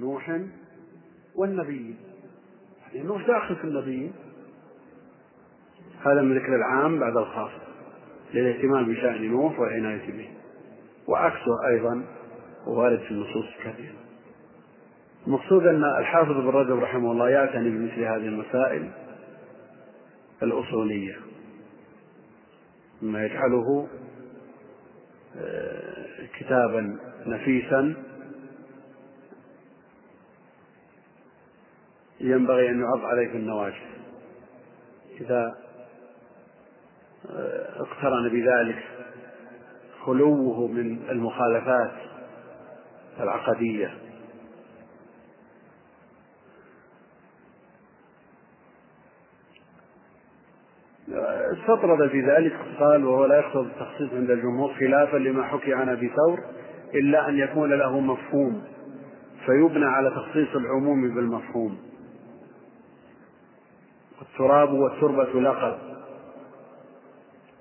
نوح والنبيين يعني نوح داخل في النبيين هذا من ذكر العام بعد الخاص للاهتمام بشأن نوح والعناية به. وعكسه أيضا وارد في النصوص الكثيرة المقصود أن الحافظ ابن رجب رحمه الله يعتني بمثل هذه المسائل الأصولية. مما يجعله آه، كتابا نفيسا ينبغي أن يعض عليه في النواجذ. إذا آه، اقترن بذلك خلوه من المخالفات العقدية. استطرد في ذلك قال وهو لا يقصد التخصيص عند الجمهور خلافا لما حكي عن أبي ثور إلا أن يكون له مفهوم فيبنى على تخصيص العموم بالمفهوم. التراب والتربة لقب.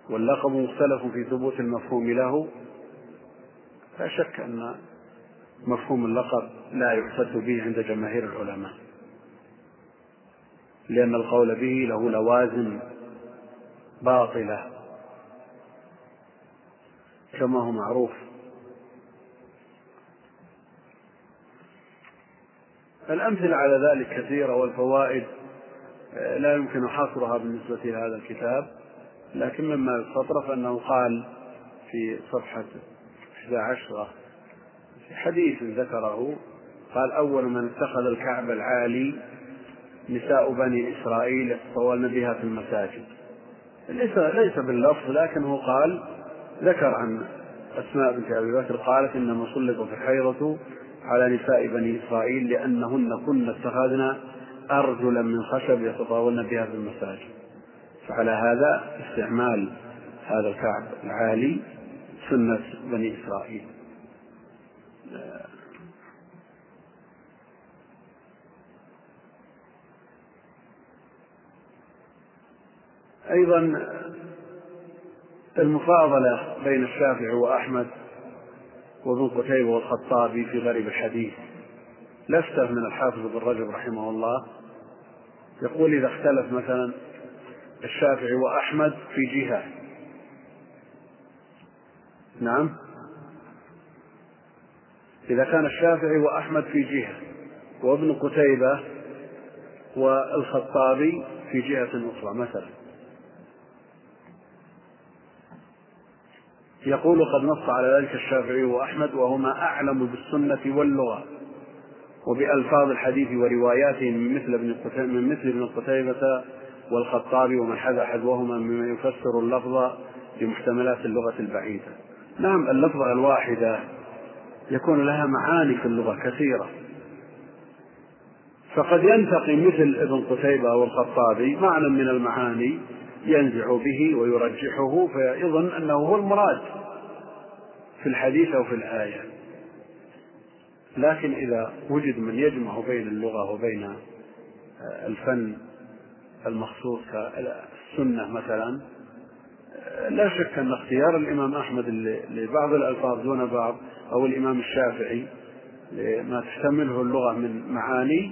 واللقب مختلف في ثبوت المفهوم له. لا شك أن مفهوم اللقب لا يحتج به عند جماهير العلماء. لأن القول به له لوازم باطلة. كما هو معروف. الأمثلة على ذلك كثيرة والفوائد لا يمكن حصرها بالنسبة لهذا الكتاب لكن مما يستطرف أنه قال في صفحة 11 في حديث ذكره قال أول من اتخذ الكعب العالي نساء بني إسرائيل يتطولن بها في المساجد. ليس ليس باللفظ لكنه قال ذكر عن أسماء بنت أبي بكر قالت إنما سلطت الحيضة على نساء بني إسرائيل لأنهن كن اتخذن أرجلا من خشب يتطاولن بها في المساجد. فعلى هذا استعمال هذا الكعب العالي سنة بني إسرائيل. أيضا المفاضلة بين الشافعي وأحمد وابن قتيبة والخطابي في غريب الحديث. لفتة من الحافظ ابن رجب رحمه الله. يقول إذا اختلف مثلا الشافعي وأحمد في جهة. نعم. إذا كان الشافعي وأحمد في جهة وابن قتيبة والخطابي في جهة أخرى مثلا. يقول قد نص على ذلك الشافعي وأحمد وهما أعلم بالسنة واللغة. وبألفاظ الحديث ورواياته من مثل ابن من مثل ابن قتيبة والخطابي ومن حذا حذوهما مما يفسر اللفظ بمحتملات اللغة البعيدة. نعم اللفظة الواحدة يكون لها معاني في اللغة كثيرة. فقد ينتقي مثل ابن قتيبة أو الخطابي معنى من المعاني ينزع به ويرجحه فيظن أنه هو المراد في الحديث أو في الآية لكن إذا وجد من يجمع بين اللغة وبين الفن المخصوص كالسنة مثلا لا شك أن اختيار الإمام أحمد لبعض الألفاظ دون بعض أو الإمام الشافعي لما تحتمله اللغة من معاني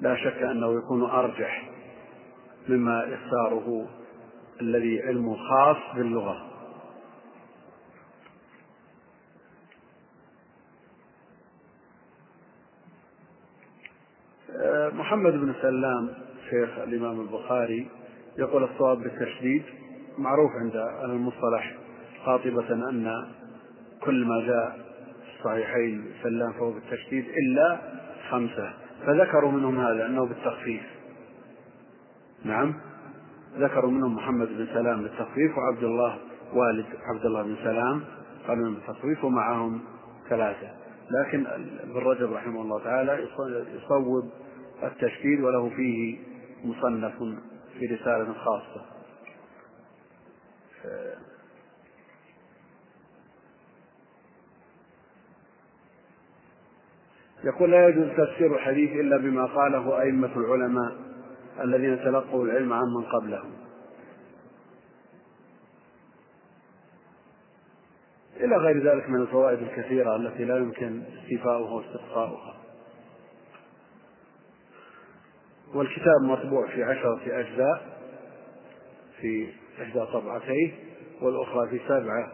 لا شك أنه يكون أرجح مما يختاره الذي علمه خاص باللغة. محمد بن سلام شيخ الإمام البخاري يقول الصواب بالتشديد معروف عند المصطلح قاطبة أن كل ما جاء في الصحيحين سلام فهو بالتشديد إلا خمسة. فذكروا منهم هذا أنه بالتخفيف. نعم. ذكروا منهم محمد بن سلام بالتخفيف وعبد الله والد عبد الله بن سلام قالوا بالتخفيف ومعهم ثلاثة. لكن ابن رجب رحمه الله تعالى يصوب التشكيل وله فيه مصنف في رسالة خاصة. يقول لا يجوز تفسير الحديث إلا بما قاله أئمة العلماء الذين تلقوا العلم عمن قبلهم. إلى غير ذلك من الفوائد الكثيرة التي لا يمكن استيفاؤها واستقصاؤها والكتاب مطبوع في عشرة أجزاء في إحدى طبعتيه والأخرى في سبعة.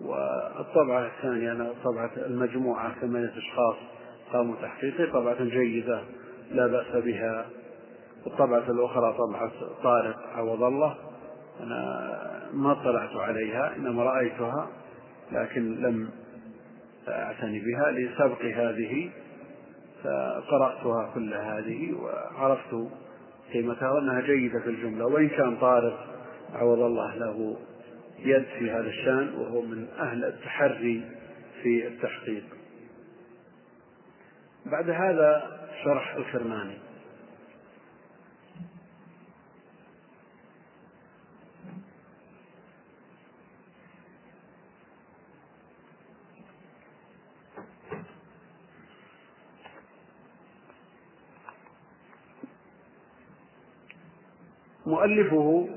والطبعة الثانية أنا طبعة المجموعة ثمانية أشخاص قاموا تحقيقه طبعة جيدة لا بأس بها. الطبعة الأخرى طبعة طارق عوض الله. أنا ما اطلعت عليها إنما رأيتها لكن لم أعتني بها لسبق هذه. فقرأتها كل هذه وعرفت قيمتها وأنها جيدة في الجملة. وإن كان طارق عوض الله له يد في هذا الشأن وهو من أهل التحري في التحقيق. بعد هذا شرح الكرماني. مؤلفه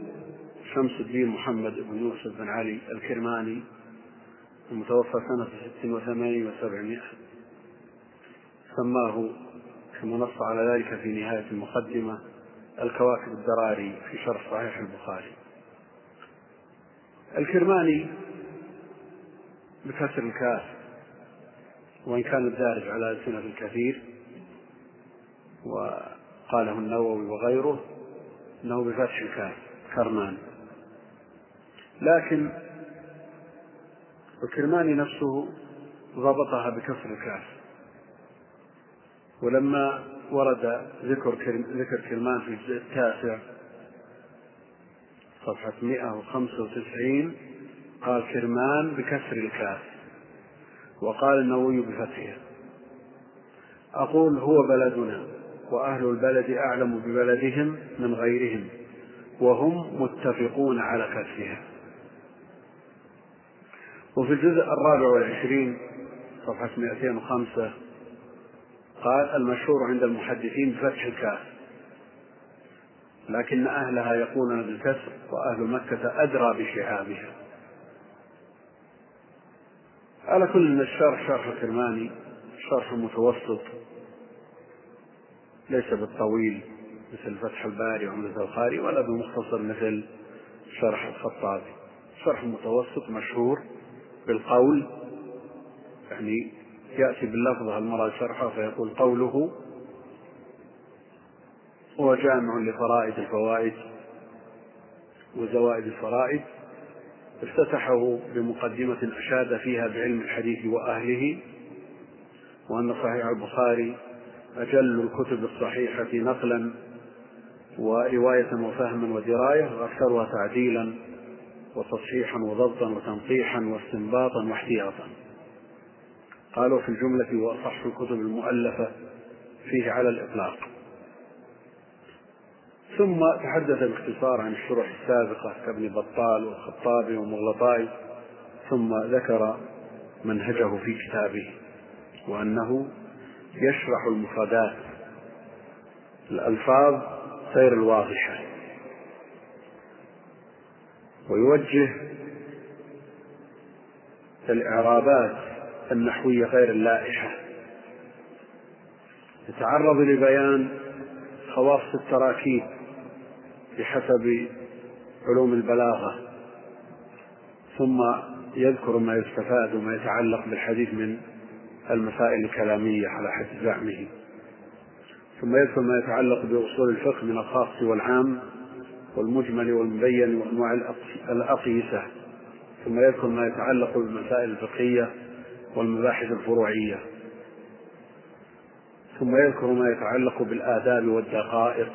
شمس الدين محمد بن يوسف بن علي الكرماني المتوفى سنة ست وثمانين وسبعمائة. سماه كما نص على ذلك في نهاية المقدمة الكواكب الدراري في شرح صحيح البخاري. الكرماني بكسر الكاف وإن كان الدارج على ألسنة الكثير وقاله النووي وغيره أنه بفتح الكاف كرمان لكن الكرماني نفسه ضبطها بكسر الكاف. ولما ورد ذكر ذكر كرمان في الجزء التاسع صفحة 195 قال كرمان بكسر الكاف. وقال النووي بفتحها أقول هو بلدنا. وأهل البلد أعلم ببلدهم من غيرهم وهم متفقون على كسرها وفي الجزء الرابع والعشرين صفحة 205 قال المشهور عند المحدثين بفتح الكاف لكن أهلها يقولون بالكسر وأهل مكة أدرى بشعابها على كل الشرح شرح الكرماني شرح متوسط. ليس بالطويل مثل فتح الباري وعمدة القاري ولا بمختصر مثل شرح الخطابي. شرح متوسط مشهور بالقول يعني يأتي باللفظة المرة شرحه فيقول قوله هو جامع لفرائد الفوائد وزوائد الفرائد افتتحه بمقدمة أشاد فيها بعلم الحديث وأهله وأن صحيح البخاري أجل الكتب الصحيحة نقلا ورواية وفهما ودراية وأكثرها تعديلا وتصحيحا وضبطا وتنقيحا واستنباطا واحتياطا. قالوا في الجملة هو أصح الكتب المؤلفة فيه على الإطلاق. ثم تحدث باختصار عن الشروح السابقة كابن بطال والخطابي ومغلطاي ثم ذكر منهجه في كتابه وأنه يشرح المفردات الألفاظ غير الواضحة. ويوجه الإعرابات النحوية غير اللائحة. يتعرض لبيان خواص التراكيب بحسب علوم البلاغة. ثم يذكر ما يستفاد وما يتعلق بالحديث من المسائل الكلامية على حد زعمه. ثم يذكر ما يتعلق بأصول الفقه من الخاص والعام والمجمل والمبين وأنواع الأقيسة. ثم يذكر ما يتعلق بالمسائل الفقهية والمباحث الفروعية. ثم يذكر ما يتعلق بالآداب والدقائق.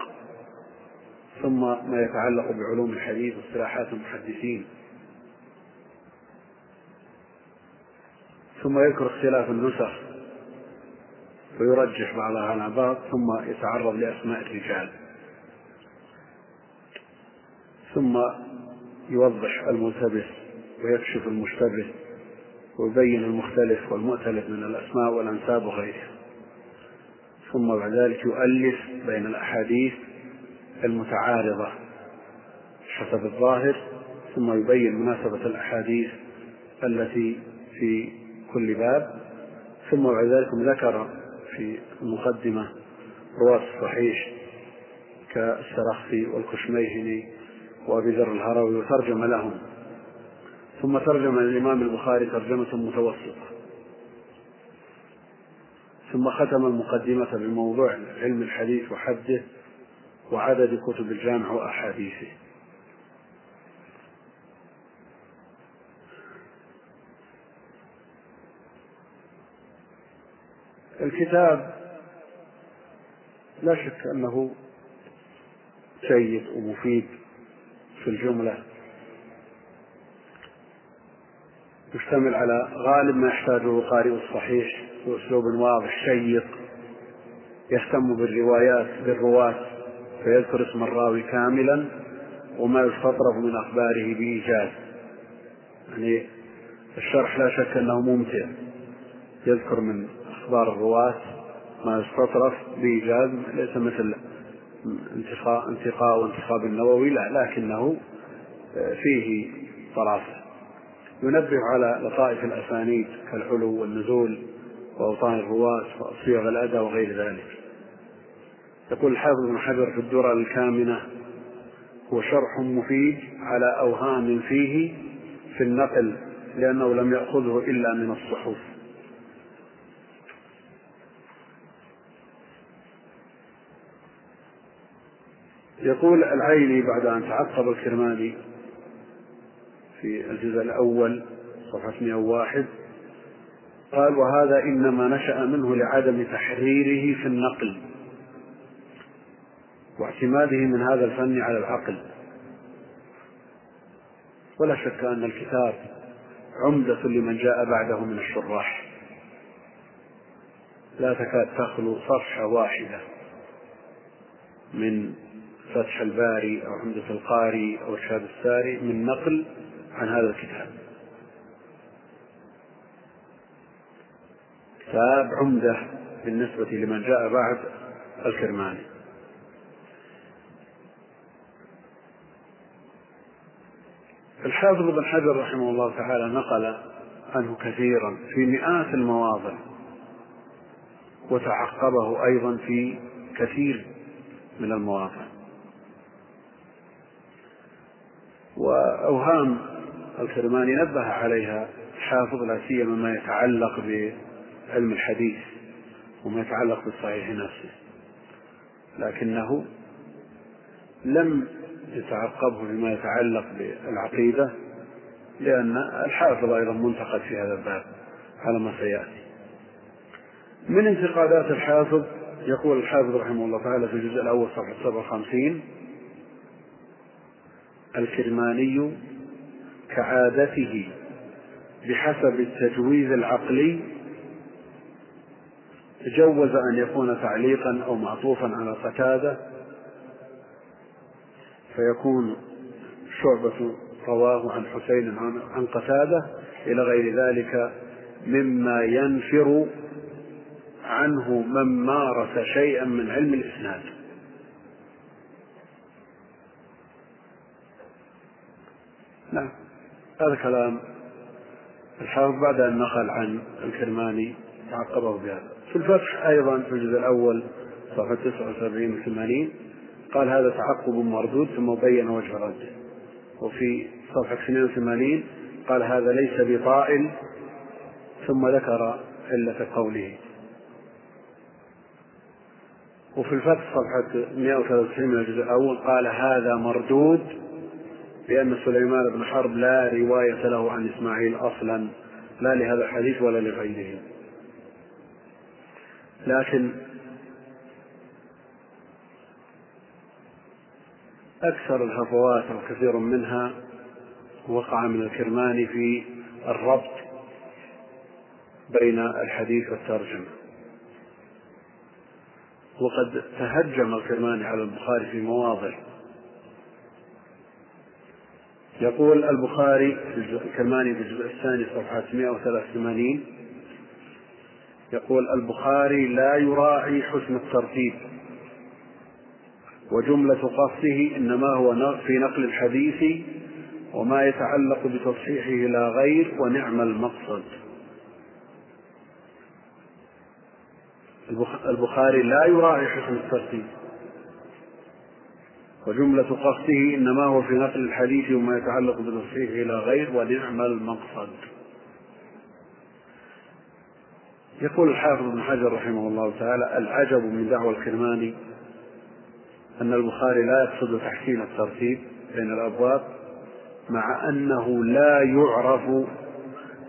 ثم ما يتعلق بعلوم الحديث واصطلاحات المحدثين. ثم يذكر اختلاف النسخ ويرجح بعضها على بعض ثم يتعرض لأسماء الرجال. ثم يوضح الملتبس ويكشف المشتبه ويبين المختلف والمؤتلف من الأسماء والأنساب وغيرها. ثم بعد ذلك يؤلف بين الأحاديث المتعارضة حسب الظاهر ثم يبين مناسبة الأحاديث التي في كل باب ثم بعد ذلك ذكر في المقدمة رواة الصحيح كالسرخسي والكشميهني وأبي ذر الهروي وترجم لهم. ثم ترجم الإمام البخاري ترجمة متوسطة. ثم ختم المقدمة بموضوع علم الحديث وحده وعدد كتب الجامع وأحاديثه. الكتاب لا شك أنه جيد ومفيد في الجملة. يشتمل على غالب ما يحتاجه القارئ الصحيح بأسلوب واضح شيق يهتم بالروايات بالرواة فيذكر اسم الراوي كاملا وما يستطرف من أخباره بإيجاز يعني الشرح لا شك أنه ممتع يذكر من أخبار الرواة ما يستطرف بإيجاز ليس مثل انتقاء انتقاء وانتخاب النووي لا لكنه فيه طرافة ينبه على لطائف الأسانيد كالعلو والنزول وأوطان الرواة وصيغ الأداء وغير ذلك. يقول الحافظ بن حجر في الدرر الكامنة هو شرح مفيد على أوهام فيه في النقل لأنه لم يأخذه إلا من الصحف. يقول العيني بعد أن تعقب الكرماني في الجزء الأول صفحة 101 قال وهذا إنما نشأ منه لعدم تحريره في النقل واعتماده من هذا الفن على العقل. ولا شك أن الكتاب عمدة لمن جاء بعده من الشراح. لا تكاد تخلو صفحة واحدة من فتح الباري أو عمدة القاري أو إرشاد الساري من نقل عن هذا الكتاب. كتاب عمدة بالنسبة لمن جاء بعد الكرماني. الحافظ بن حجر رحمه الله تعالى نقل عنه كثيرا في مئات المواضع وتعقبه أيضا في كثير من المواضع. وأوهام الكرماني نبه عليها الحافظ لا سيما ما يتعلق بعلم الحديث وما يتعلق بالصحيح نفسه لكنه لم يتعقبه فيما يتعلق بالعقيدة لأن الحافظ أيضا منتقد في هذا الباب على ما سيأتي. من انتقادات الحافظ يقول الحافظ رحمه الله تعالى في الجزء الأول صفحة 57 الكرماني كعادته بحسب التجويز العقلي جوز أن يكون تعليقا أو معطوفا على قتادة فيكون شعبة رواه عن حسين عن قتادة إلى غير ذلك مما ينفر عنه من مارس شيئا من علم الإسناد. نعم. هذا كلام الحافظ بعد أن نقل عن الكرماني تعقبه بهذا. في الفتح أيضا في الجزء الأول صفحة 79 و 80 قال هذا تعقب مردود ثم بين وجه رده. وفي صفحة 82 قال هذا ليس بطائل ثم ذكر علة قوله. وفي الفتح صفحة 193 من الجزء الأول قال هذا مردود لأن سليمان بن حرب لا رواية له عن إسماعيل أصلا لا لهذا الحديث ولا لغيره. لكن أكثر الهفوات أو كثير منها وقع من الكرماني في الربط بين الحديث والترجمة. وقد تهجم الكرماني على البخاري في مواضع يقول البخاري في الكرماني في الجزء الثاني صفحة 183 يقول البخاري لا يراعي حسن الترتيب وجملة قصده إنما هو في نقل الحديث وما يتعلق بتصحيحه لا غير ونعم المقصد. البخاري لا يراعي حسن الترتيب. وجملة قصده إنما هو في نقل الحديث وما يتعلق بتصحيحه إلى غير ونعم المقصد. يقول الحافظ ابن حجر رحمه الله تعالى العجب من دعوى الكرماني أن البخاري لا يقصد تحسين الترتيب بين الأبواب مع أنه لا يعرف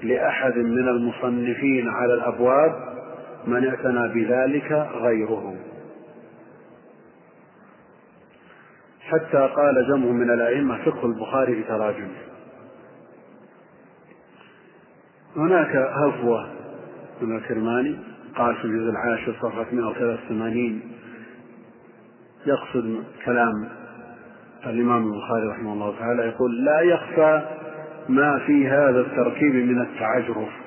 لأحد من المصنفين على الأبواب من اعتنى بذلك غيره حتى قال جمع من الأئمة فقه البخاري بتراجمه هناك هفوة. من الكرماني قال في الجزء العاشر صفحة 183 يقصد كلام الإمام البخاري رحمه الله تعالى. يقول لا يخفى ما في هذا التركيب من التعجرف.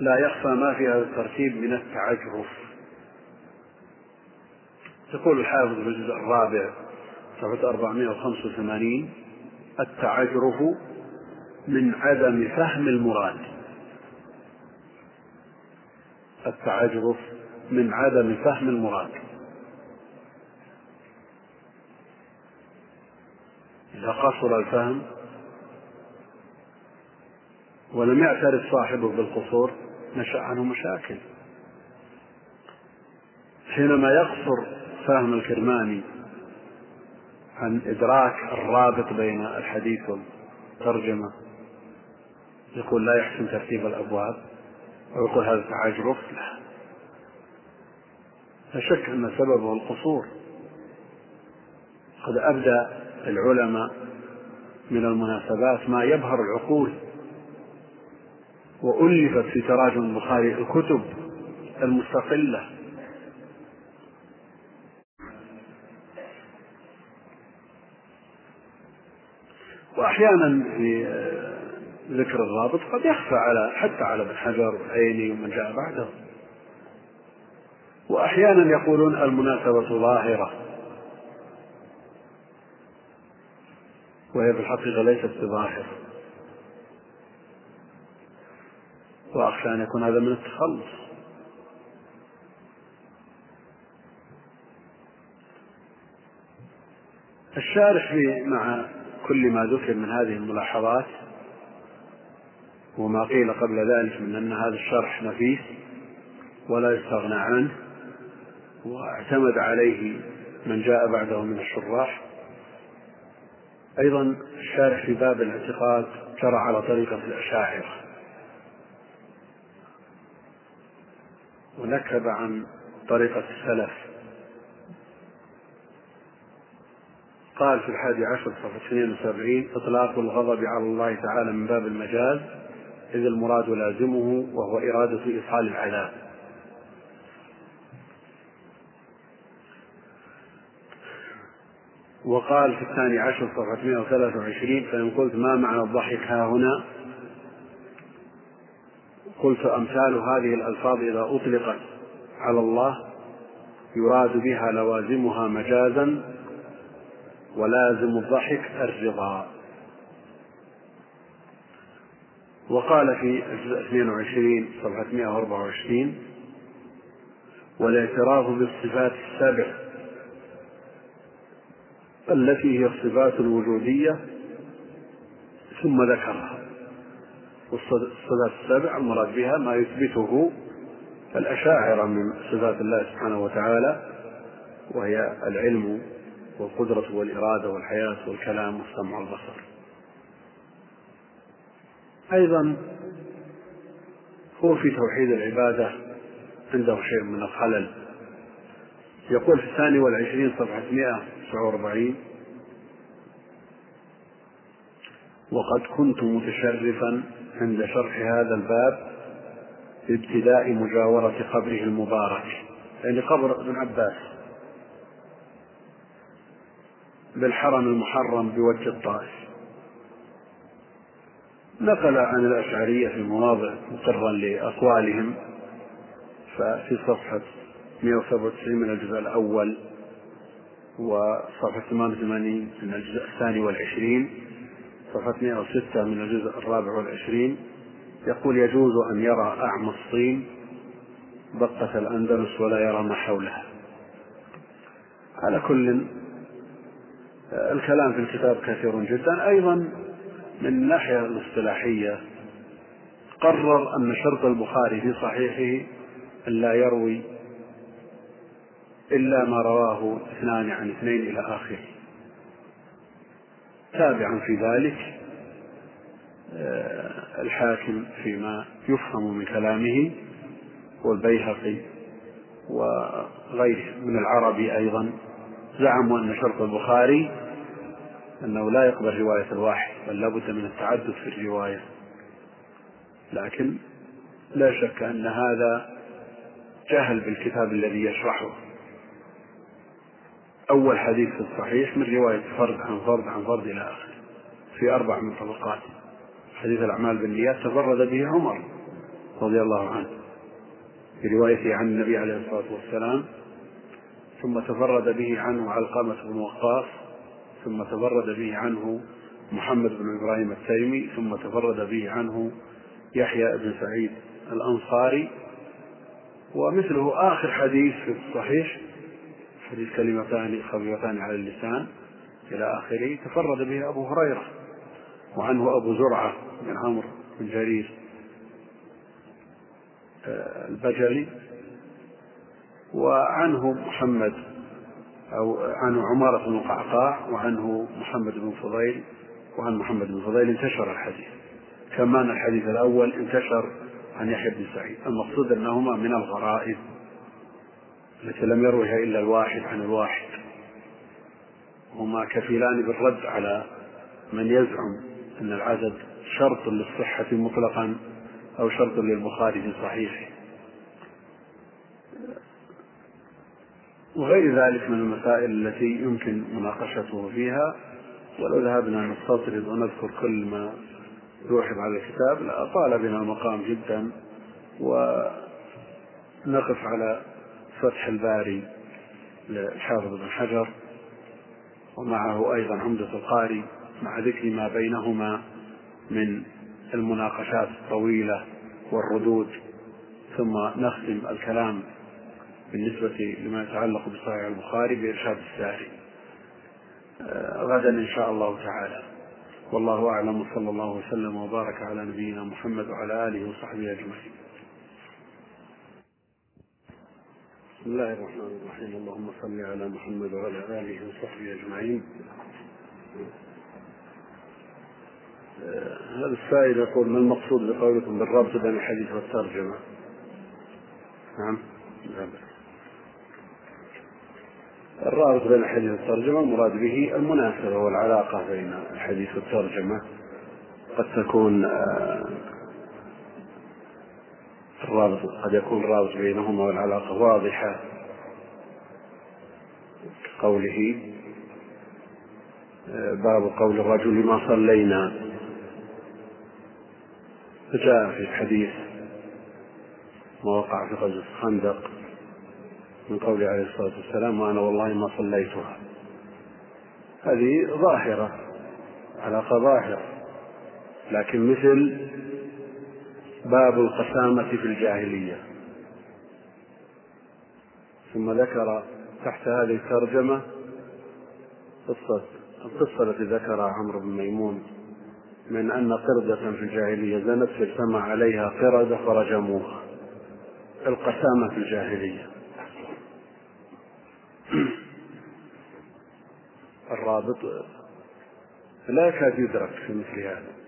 لا يخفى ما في هذا الترتيب من التعجرف. يقول الحافظ في الجزء الرابع صفحة 485 التعجرف من عدم فهم المراد. التعجرف من عدم فهم المراد. إذا قصر الفهم ولم يعترف صاحبه بالقصور نشأ عنه مشاكل. حينما يقصر فهم الكرماني عن إدراك الرابط بين الحديث والترجمة يقول لا يحسن ترتيب الأبواب ويقول هذا تعجرف لا. لا شك أن سببه القصور. قد أبدى العلماء من المناسبات ما يبهر العقول وألفت في تراجم البخاري الكتب المستقلة. وأحيانا في ذكر الرابط قد يخفى على حتى على ابن حجر والعيني ومن جاء بعده. وأحيانا يقولون المناسبة ظاهرة. وهي في الحقيقة ليست بظاهرة. وأخشى أن يكون هذا من التخلص. الشارح مع كل ما ذكر من هذه الملاحظات وما قيل قبل ذلك من أن هذا الشرح نفيس ولا يستغنى عنه واعتمد عليه من جاء بعده من الشراح. أيضا الشارح في باب الاعتقاد جرى على طريقة الأشاعرة. ونكب عن طريقة السلف. قال في الحادي عشر صفحة 72 إطلاق الغضب على الله تعالى من باب المجاز إذ المراد لازمه وهو إرادة إيصال العذاب وقال في الثاني عشر صفحة 123 فإن قلت ما معنى الضحك ها هنا؟ قلت أمثال هذه الألفاظ إذا أطلقت على الله يراد بها لوازمها مجازا ولازم الضحك الرضا. وقال في الجزء 22 صفحة 124 والاعتراف بالصفات السبع التي هي الصفات الوجودية ثم ذكرها. والصفات السبع المراد بها ما يثبته الأشاعرة من صفات الله سبحانه وتعالى وهي العلم والقدرة والإرادة والحياة والكلام والسمع والبصر. أيضا هو في توحيد العبادة عنده شيء من الخلل. يقول في الثاني والعشرين صفحة 149 وقد كنت متشرفا عند شرح هذا الباب بابتداء مجاورة قبره المبارك يعني قبر ابن عباس بالحرم المحرم بوجه الطائف. نقل عن الأشعرية في مواضع مقرا لأقوالهم ففي صفحة 197 من الجزء الأول وصفحة 88 من الجزء الثاني والعشرين. صفحة 106 من الجزء الرابع والعشرين. يقول يجوز أن يرى أعمى الصين بقة الأندلس ولا يرى ما حولها. على كل الكلام في الكتاب كثير جدا. أيضا من الناحية الاصطلاحية قرر أن شرط البخاري في صحيحه أن لا يروي إلا ما رواه اثنان عن اثنين إلى آخره. تابعا في ذلك آه، الحاكم فيما يفهم من كلامه والبيهقي وغيره من العربي أيضا. زعموا أن شرط البخاري أنه لا يقبل رواية الواحد بل لابد من التعدد في الرواية. لكن لا شك أن هذا جهل بالكتاب الذي يشرحه. أول حديث في الصحيح من رواية فرد عن فرد عن فرد إلى آخره في أربع من طبقات حديث الأعمال بالنيات تفرد به عمر رضي الله عنه في روايته عن النبي عليه الصلاة والسلام ثم تفرد به عنه علقمة بن وقاص ثم تفرد به عنه محمد بن إبراهيم التيمي ثم تفرد به عنه يحيى بن سعيد الأنصاري. ومثله آخر حديث في الصحيح حديث كلمتان خفيفتان على اللسان إلى آخره. تفرد به أبو هريرة وعنه أبو زرعة بن عمرو بن جرير آه، البجلي وعنه محمد أو عنه عمارة بن القعقاع وعنه محمد بن فضيل وعن محمد بن فضيل انتشر الحديث. كما أن الحديث الأول انتشر عن يحيى بن سعيد. المقصود أنهما من الغرائب التي لم يروها إلا الواحد عن الواحد. هما كفيلان بالرد على من يزعم أن العدد شرط للصحة مطلقا أو شرط للبخاري في صحيحه. وغير ذلك من المسائل التي يمكن مناقشته فيها ولو ذهبنا نستطرد ونذكر كل ما يوحب على الكتاب لأطال بنا المقام جدا ونقف على فتح الباري للحافظ بن حجر ومعه أيضا عمدة القاري مع ذكر ما بينهما من المناقشات الطويلة والردود ثم نختم الكلام بالنسبة لما يتعلق بصحيح البخاري بإرشاد الساري. آه، غدا إن شاء الله تعالى. والله أعلم وصلى الله وسلم وبارك على نبينا محمد وعلى آله وصحبه أجمعين. بسم الله الرحمن الرحيم. اللهم صل على محمد وعلى آله وصحبه أجمعين. آه، هذا السائل يقول ما المقصود بقولكم بالربط بين الحديث والترجمة؟ نعم. الرابط بين الحديث والترجمة المراد به المناسبة والعلاقة بين الحديث والترجمة. قد تكون آه، الرابط قد يكون الرابط بينهما والعلاقة واضحة. قوله آه، باب قول الرجل ما صلينا. فجاء في الحديث ما وقع في غزوة الخندق من قوله عليه الصلاة والسلام وأنا والله ما صليتها. هذه ظاهرة علاقة ظاهرة لكن مثل باب القسامة في الجاهلية. ثم ذكر تحت هذه الترجمة قصة القصة التي ذكرها عمرو بن ميمون من أن قردة في الجاهلية زنت فاجتمع عليها قردة فرجموها. القسامة في الجاهلية. الرابط لا يكاد يدرك في مثل هذا.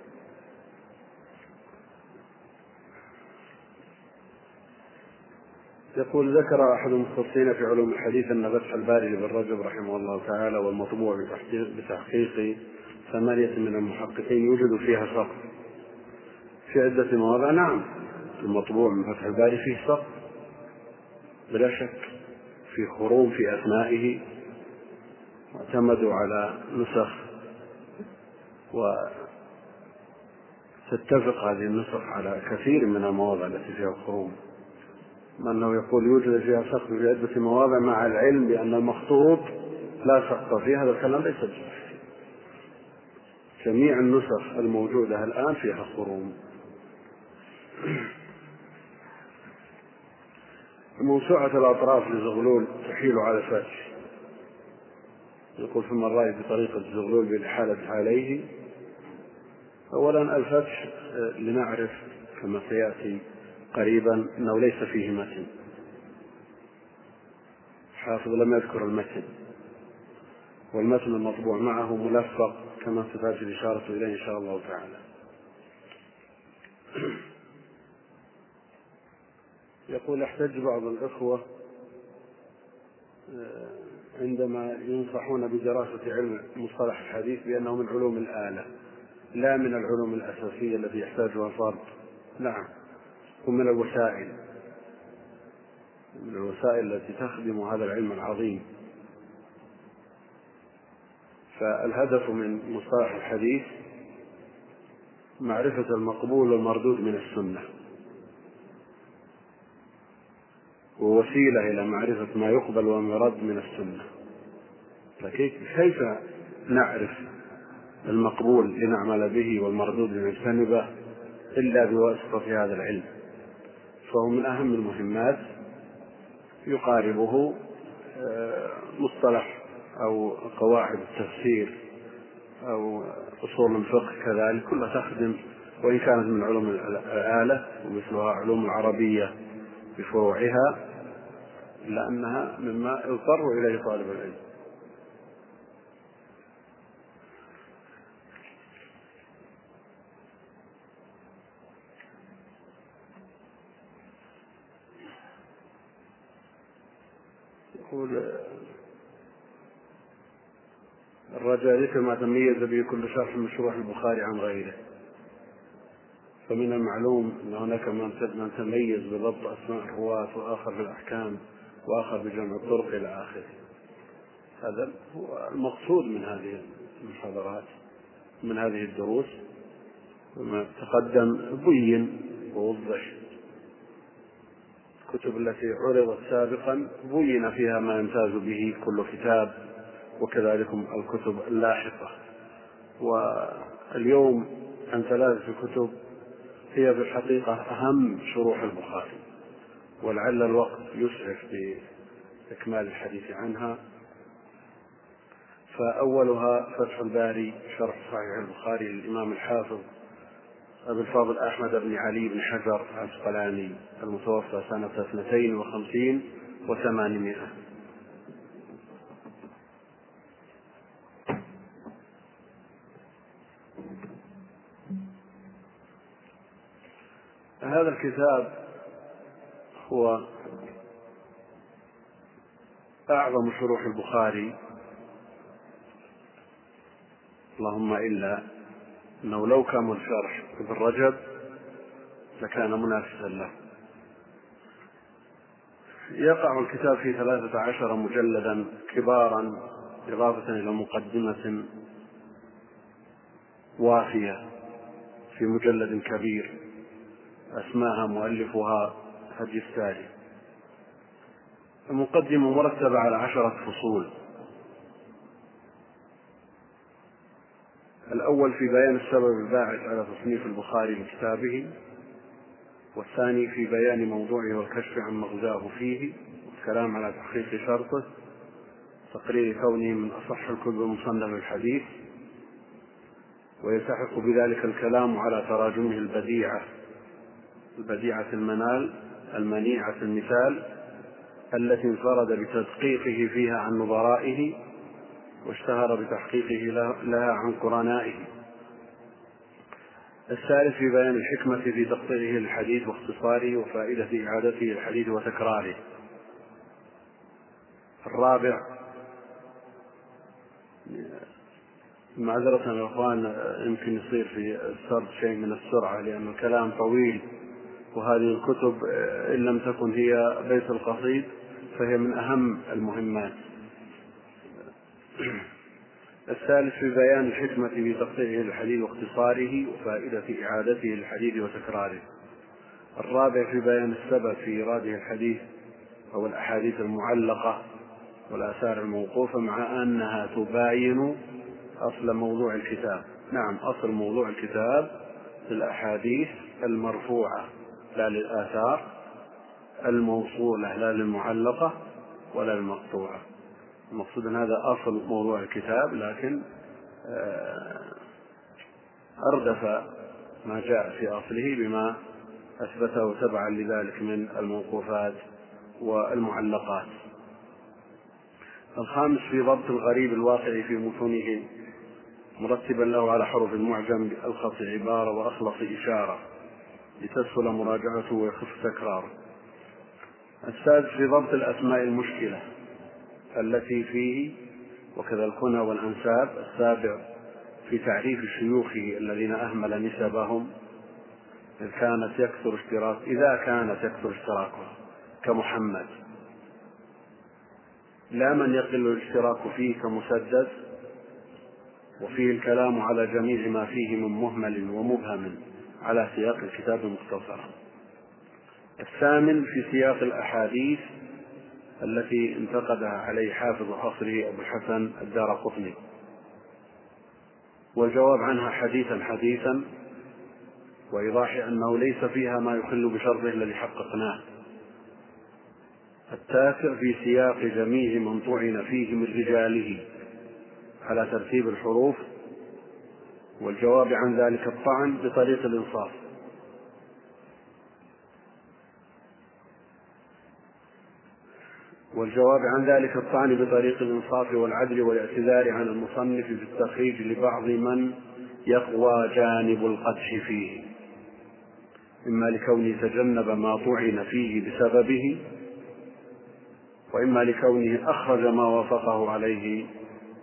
يقول ذكر أحد المختصين في علوم الحديث أن فتح الباري لابن رجب رحمه الله تعالى والمطبوع بتحقيق ثمانية من المحققين يوجد فيها سقط في عدة مواضع نعم. المطبوع من فتح الباري فيه سقط بلا شك في خروم في أثنائه واعتمدوا على نسخ وتتفق هذه النسخ على كثير من المواضع التي فيها خروم مع أنه يقول يوجد فيها سقط في عدة مواضع مع العلم بأن المخطوط لا سقط فيه هذا الكلام ليس بصحيح. جميع النسخ الموجودة الآن فيها خروم موسوعة الأطراف لزغلول تحيل على الفتح يقول ثم الرأي بطريقة زغلول بالإحالة عليه أولا الفتح لنعرف كما سيأتي قريبا أنه ليس فيه متن حافظ لم يذكر المتن والمتن المطبوع معه ملفق كما ستأتي الإشارة إليه إن شاء الله تعالى. يقول احتج بعض الإخوة آه، عندما ينصحون بدراسة علم مصطلح الحديث بأنه من علوم الآلة لا من العلوم الأساسية التي يحتاجها الفرد. نعم. ومن الوسائل. من الوسائل التي تخدم هذا العلم العظيم. فالهدف من مصطلح الحديث معرفة المقبول والمردود من السنة. ووسيلة إلى معرفة ما يقبل وما يرد من السنة. فكيف نعرف المقبول لنعمل به والمردود لنجتنبه إلا بواسطة هذا العلم؟ فهو من أهم المهمات يقاربه آه، مصطلح أو قواعد التفسير أو أصول الفقه كذلك كلها تخدم وإن كانت من علوم الآلة ومثلها علوم العربية بفروعها إلا أنها مما يضطر إليه طالب العلم. يقول الرجاء ذكر ما تميز به كل شرح من شروح البخاري عن غيره. فمن المعلوم أن هناك من تميز بضبط أسماء الرواة وآخر بالأحكام وآخر بجمع الطرق إلى آخره. هذا هو المقصود من هذه المحاضرات من هذه الدروس. وما تقدم بين ووضح الكتب التي عرضت سابقا بين فيها ما يمتاز به كل كتاب وكذلك الكتب اللاحقة. واليوم عن ثلاثة كتب هي في الحقيقة أهم شروح البخاري ولعل الوقت يسعف بإكمال الحديث عنها. فأولها فتح الباري شرح صحيح البخاري للإمام الحافظ أبي الفاضل أحمد بن علي بن حجر العسقلاني المتوفى سنة اثنتين وخمسين وثمانمائة. هذا الكتاب هو أعظم شروح البخاري. اللهم إلا أنه لو كان الشرح ابن رجب لكان منافسا له. يقع الكتاب في ثلاثة عشر مجلدا كبارا إضافة إلى مقدمة وافية في مجلد كبير أسماها مؤلفها هدي الساري المقدمة مرتبة على عشرة فصول. الأول في بيان السبب الباعث على تصنيف البخاري لكتابه والثاني في بيان موضوعه والكشف عن مغزاه فيه والكلام على تحقيق شرطه تقرير كونه من أصح الكتب مصنف الحديث ويلتحق بذلك الكلام على تراجمه البديعة البديعة المنال المنيعة المثال التي انفرد بتدقيقه فيها عن نظرائه واشتهر بتحقيقه لها عن قرنائه. الثالث في بيان الحكمة في تقطيعه للحديث واختصاره وفائدة إعادته للحديث وتكراره. الرابع. معذرة الإخوان يمكن يصير في السرد شيء من السرعة لأن الكلام طويل وهذه الكتب إن لم تكن هي بيت القصيد فهي من أهم المهمات. الثالث في بيان الحكمة في تقطيعه الحديث واختصاره وفائدة إعادته للحديث وتكراره. الرابع في بيان السبب في إيراده الحديث أو الأحاديث المعلقة والآثار الموقوفة مع أنها تباين أصل موضوع الكتاب. نعم أصل موضوع الكتاب في الأحاديث المرفوعة لا للآثار الموصولة لا للمعلقة ولا للمقطوعة. المقصود أن هذا أصل موضوع الكتاب لكن آه، أردف ما جاء في أصله بما أثبته تبعا لذلك من الموقوفات والمعلقات. الخامس في ضبط الغريب الواقع في متونه مرتبا له على حروف المعجم بألخص عبارة وأخلص إشارة لتسهل مراجعته ويخف تكراره السادس في ضبط الأسماء المشكلة. التي فيه وكذا الكنى والأنساب السابع في تعريف شيوخه الذين أهمل نسبهم إذ كانت يكثر اشتراك إذا كانت يكثر اشتراكها كمحمد. لا من يقل الاشتراك فيه كمسدد وفيه الكلام على جميع ما فيه من مهمل ومبهم على سياق الكتاب مختصرا الثامن في سياق الأحاديث التي انتقدها عليه حافظ عصره أبو الحسن الدار قطني. والجواب عنها حديثا حديثا وإيضاح أنه ليس فيها ما يخل بشرطه الذي حققناه التاسع في سياق جميع من طعن فيه من رجاله على ترتيب الحروف والجواب عن ذلك الطعن بطريق الإنصاف. والجواب عن ذلك الطعن بطريق الإنصاف والعدل والاعتذار عن المصنف في التخريج لبعض من يقوى جانب القدح فيه. إما لكونه تجنب ما طعن فيه بسببه وإما لكونه أخرج ما وافقه عليه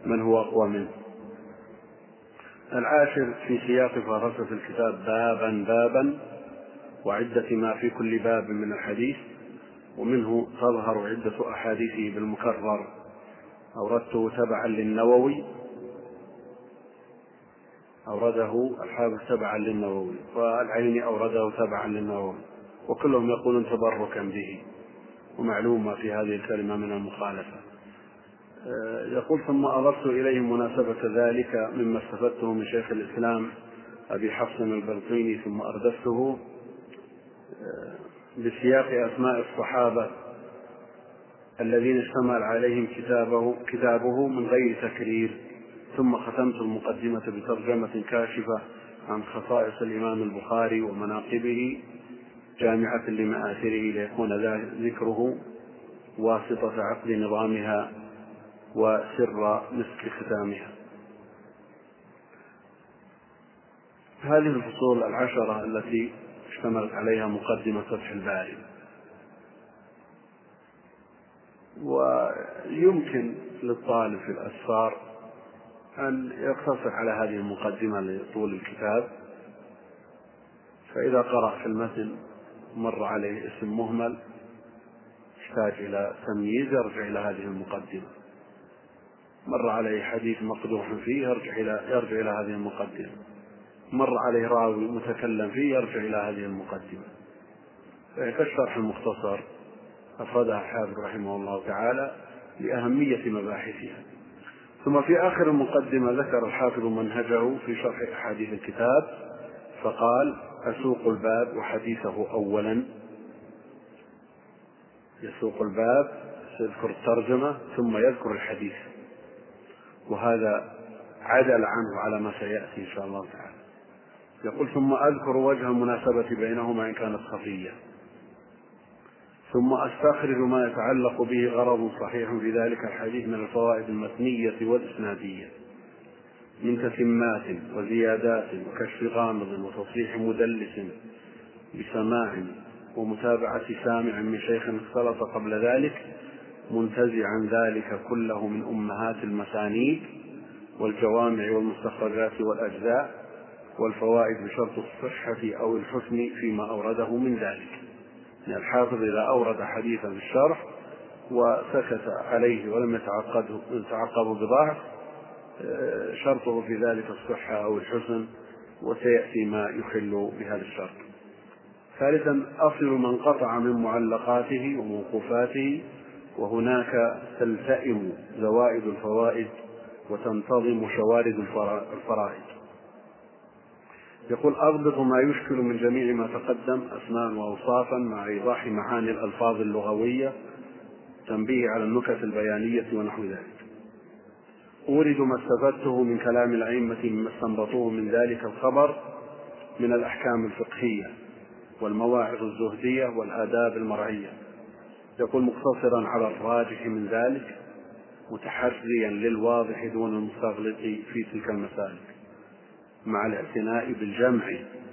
من هو أقوى منه. العاشر في سياق فهرسة الكتاب بابا بابا وعدة ما في كل باب من الحديث. ومنه تظهر عدة أحاديثه بالمكرر. أوردته تبعا للنووي. أورده الحافظ تبعا للنووي. والعيني أورده تبعا للنووي. وكلهم يقولون تبركا به. ومعلوم ما في هذه الكلمة من المخالفة. آه، يقول ثم أضفت إليه مناسبة ذلك مما استفدته من شيخ الإسلام أبي حفص البلقيني ثم أردفته. آه، بسياق أسماء الصحابة الذين اشتمل عليهم كتابه كتابه من غير تكرير ثم ختمت المقدمة بترجمة كاشفة عن خصائص الإمام البخاري ومناقبه جامعة لمآثره ليكون ذكره واسطة عقد نظامها وسر مسك ختامها. هذه الفصول العشرة التي اشتملت عليها مقدمة فتح الباري. ويمكن للطالب في الأسفار أن يقتصر على هذه المقدمة لطول الكتاب. فإذا قرأ في المتن مر عليه اسم مهمل يحتاج إلى تمييز يرجع إلى هذه المقدمة. مر عليه حديث مقدوح فيه يرجع إلى يرجع إلى هذه المقدمة. مر عليه راوي متكلم فيه يرجع إلى هذه المقدمة. كالشرح المختصر أفردها الحافظ رحمه الله تعالى لأهمية مباحثها. ثم في آخر المقدمة ذكر الحافظ منهجه في شرح أحاديث الكتاب فقال أسوق الباب وحديثه أولا. يسوق الباب يذكر الترجمة ثم يذكر الحديث. وهذا عدل عنه على ما سيأتي إن شاء الله تعالى. يقول ثم أذكر وجه المناسبة بينهما إن كانت خفية. ثم أستخرج ما يتعلق به غرض صحيح في ذلك الحديث من الفوائد المتنية والإسنادية. من تتمات وزيادات وكشف غامض وتصحيح مدلس بسماع ومتابعة سامع من شيخ اختلط قبل ذلك منتزعا ذلك كله من أمهات المسانيد والجوامع والمستخرجات والأجزاء. والفوائد بشرط الصحة أو الحسن فيما أورده من ذلك. يعني الحافظ إذا أورد حديثا في الشرح وسكت عليه ولم يتعقده يتعقبه بضعف آه، شرطه في ذلك الصحة أو الحسن وسيأتي ما يخل بهذا الشرط. ثالثا أصل من قطع من معلقاته وموقوفاته وهناك تلتئم زوائد الفوائد وتنتظم شوارد الفرائض. يقول أضبط ما يشكل من جميع ما تقدم أسماء وأوصافا مع إيضاح معاني الألفاظ اللغوية تنبيه على النكت البيانية ونحو ذلك. أورد ما استفدته من كلام الأئمة مما استنبطوه من ذلك الخبر من الأحكام الفقهية والمواعظ الزهدية والآداب المرعية. يقول مقتصرا على الراجح من ذلك متحريا للواضح دون المستغلق في تلك المسائل. مع الاعتناء بالجمع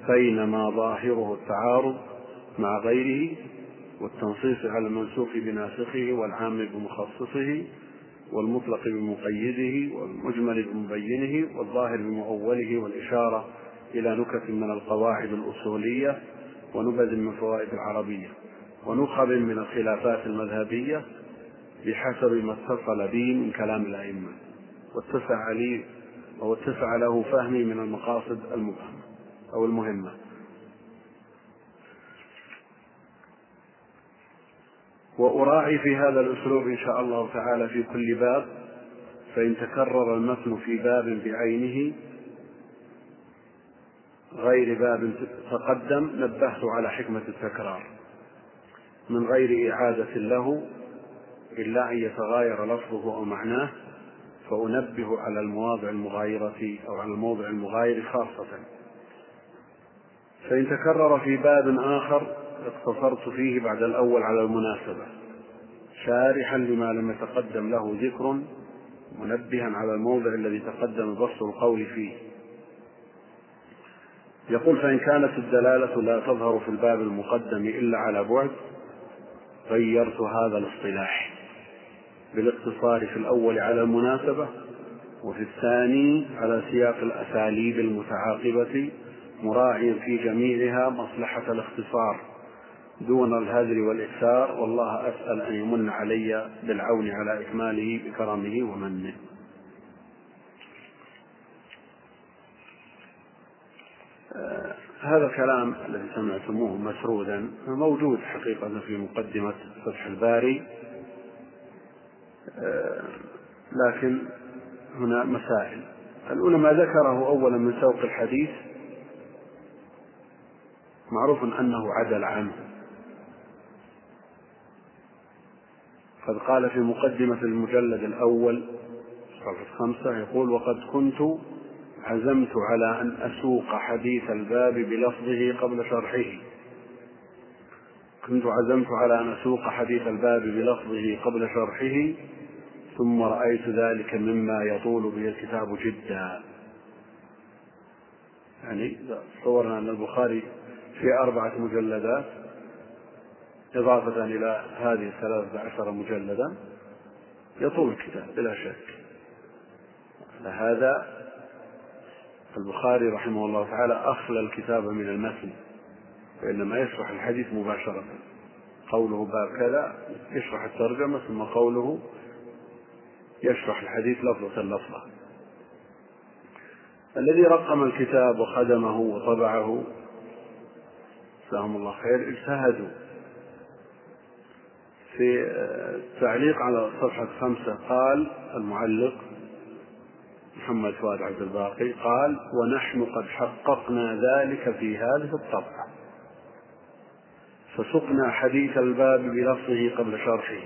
بين ما ظاهره التعارض مع غيره والتنصيص على المنسوخ بناسخه والعام بمخصصه والمطلق بمقيده والمجمل بمبينه والظاهر بمؤوله والإشارة إلى نكت من القواعد الأصولية ونبذ من فوائد العربية ونخب من الخلافات المذهبية بحسب ما اتصل به من كلام الأئمة. واتسع لي واتسع له فهمي من المقاصد المبهمة أو المهمة. وأراعي في هذا الأسلوب إن شاء الله تعالى في كل باب فإن تكرر المتن في باب بعينه غير باب تقدم نبهت على حكمة التكرار. من غير إعادة له إلا أن يتغاير لفظه أو معناه فأنبه على المواضع المغايرة أو على الموضع المغاير خاصة. فإن تكرر في باب آخر اقتصرت فيه بعد الأول على المناسبة. شارحا لما لم يتقدم له ذكر منبها على الموضع الذي تقدم بسط القول فيه. يقول فإن كانت الدلالة لا تظهر في الباب المقدم إلا على بعد غيرت هذا الاصطلاح. بالاقتصار في الأول على المناسبة وفي الثاني على سياق الأساليب المتعاقبة مراعيا في جميعها مصلحة الاختصار دون الهذر والإكثار. والله أسأل أن يمن علي بالعون على إكماله بكرمه ومنه. هذا الكلام الذي سمعتموه مسرودا موجود حقيقة في مقدمة فتح الباري. لكن هنا مسائل. الأولى ما ذكره أولا من سوق الحديث معروف أنه عدل عنه. قد قال في مقدمة المجلد الأول صفحة خمسة يقول وقد كنت عزمت على أن أسوق حديث الباب بلفظه قبل شرحه. كنت عزمت على أن أسوق حديث الباب بلفظه قبل شرحه ثم رأيت ذلك مما يطول به الكتاب جدا. يعني تصورنا أن البخاري في أربعة مجلدات إضافة إلى هذه الثلاثة عشر مجلدا يطول الكتاب بلا شك. لهذا البخاري رحمه الله تعالى أخلى الكتاب من المتن. وإنما يشرح الحديث مباشرة. قوله باب كذا يشرح الترجمة ثم قوله يشرح الحديث لفظة لفظة. الذي رقم الكتاب وخدمه وطبعه جزاهم الله خير اجتهدوا في التعليق على صفحة خمسة قال المعلق محمد فؤاد عبد الباقي قال ونحن قد حققنا ذلك في هذه الطبعة. فسقنا حديث الباب بلفظه قبل شرحه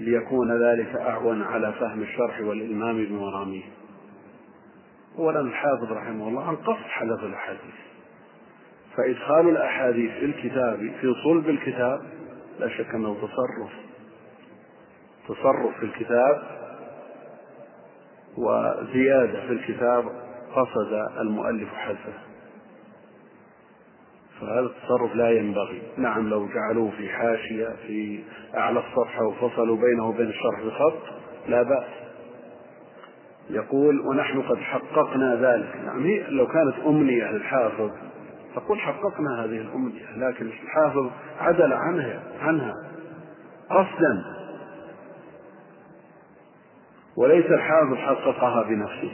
ليكون ذلك أعون على فهم الشرح والإلمام بمراميه. أولا الحافظ رحمه الله عن قصد حدث الأحاديث. فإدخال الأحاديث في الكتاب في صلب الكتاب لا شك أنه تصرف. تصرف في الكتاب وزيادة في الكتاب قصد المؤلف حذفه. فهذا التصرف لا ينبغي. نعم. لو جعلوه في حاشية في أعلى الصفحة وفصلوا بينه وبين الشرح بخط لا بأس. يقول ونحن قد حققنا ذلك. هي لو كانت أمنية للحافظ تقول حققنا هذه الأمنية لكن الحافظ عدل عنها عنها قصدا. وليس الحافظ حققها بنفسه.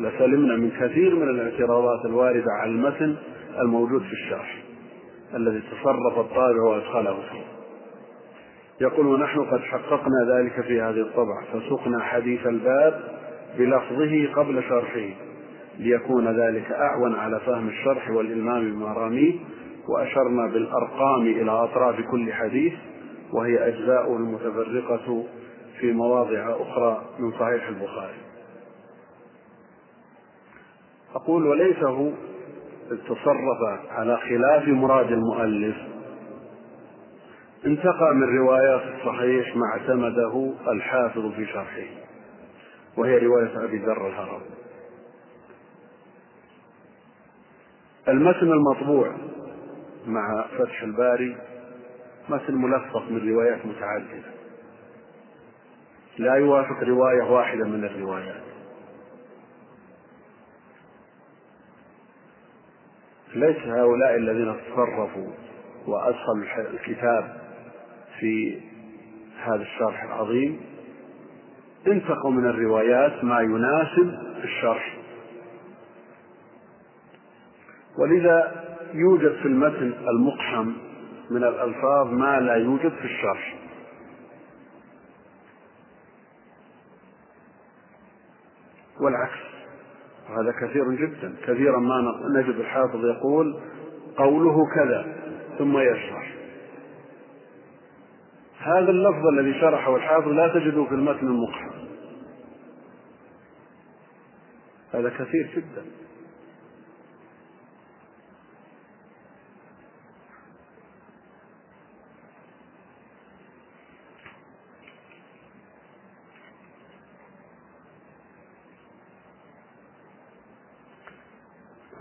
لسلمنا من كثير من الاعتراضات الواردة على المتن الموجود في الشرح الذي تصرف الطابع وأدخله فيه. يقول ونحن قد حققنا ذلك في هذه الطبعة فسقنا حديث الباب بلفظه قبل شرحه ليكون ذلك أعون على فهم الشرح والإلمام بمراميه وأشرنا بالأرقام إلى أطراف كل حديث وهي أجزاء المتفرقة في مواضع أخرى من صحيح البخاري. أقول وليس هو تصرف على خلاف مراد المؤلف. انتقى من روايات الصحيح ما اعتمده الحافظ في شرحه وهي رواية أبي ذر الهرم. المتن المطبوع مع فتح الباري متن ملفق من روايات متعددة. لا يوافق رواية واحدة من الروايات. ليس هؤلاء الذين تصرفوا وأدخلوا الكتاب في هذا الشرح العظيم. انتقوا من الروايات ما يناسب الشرح. ولذا يوجد في المتن المقحم من الألفاظ ما لا يوجد في الشرح. والعكس. وهذا كثير جدا. كثيرا ما نجد الحافظ يقول قوله كذا ثم يشرح. هذا اللفظ الذي شرحه الحافظ لا تجده في المتن المقحم هذا كثير جدا.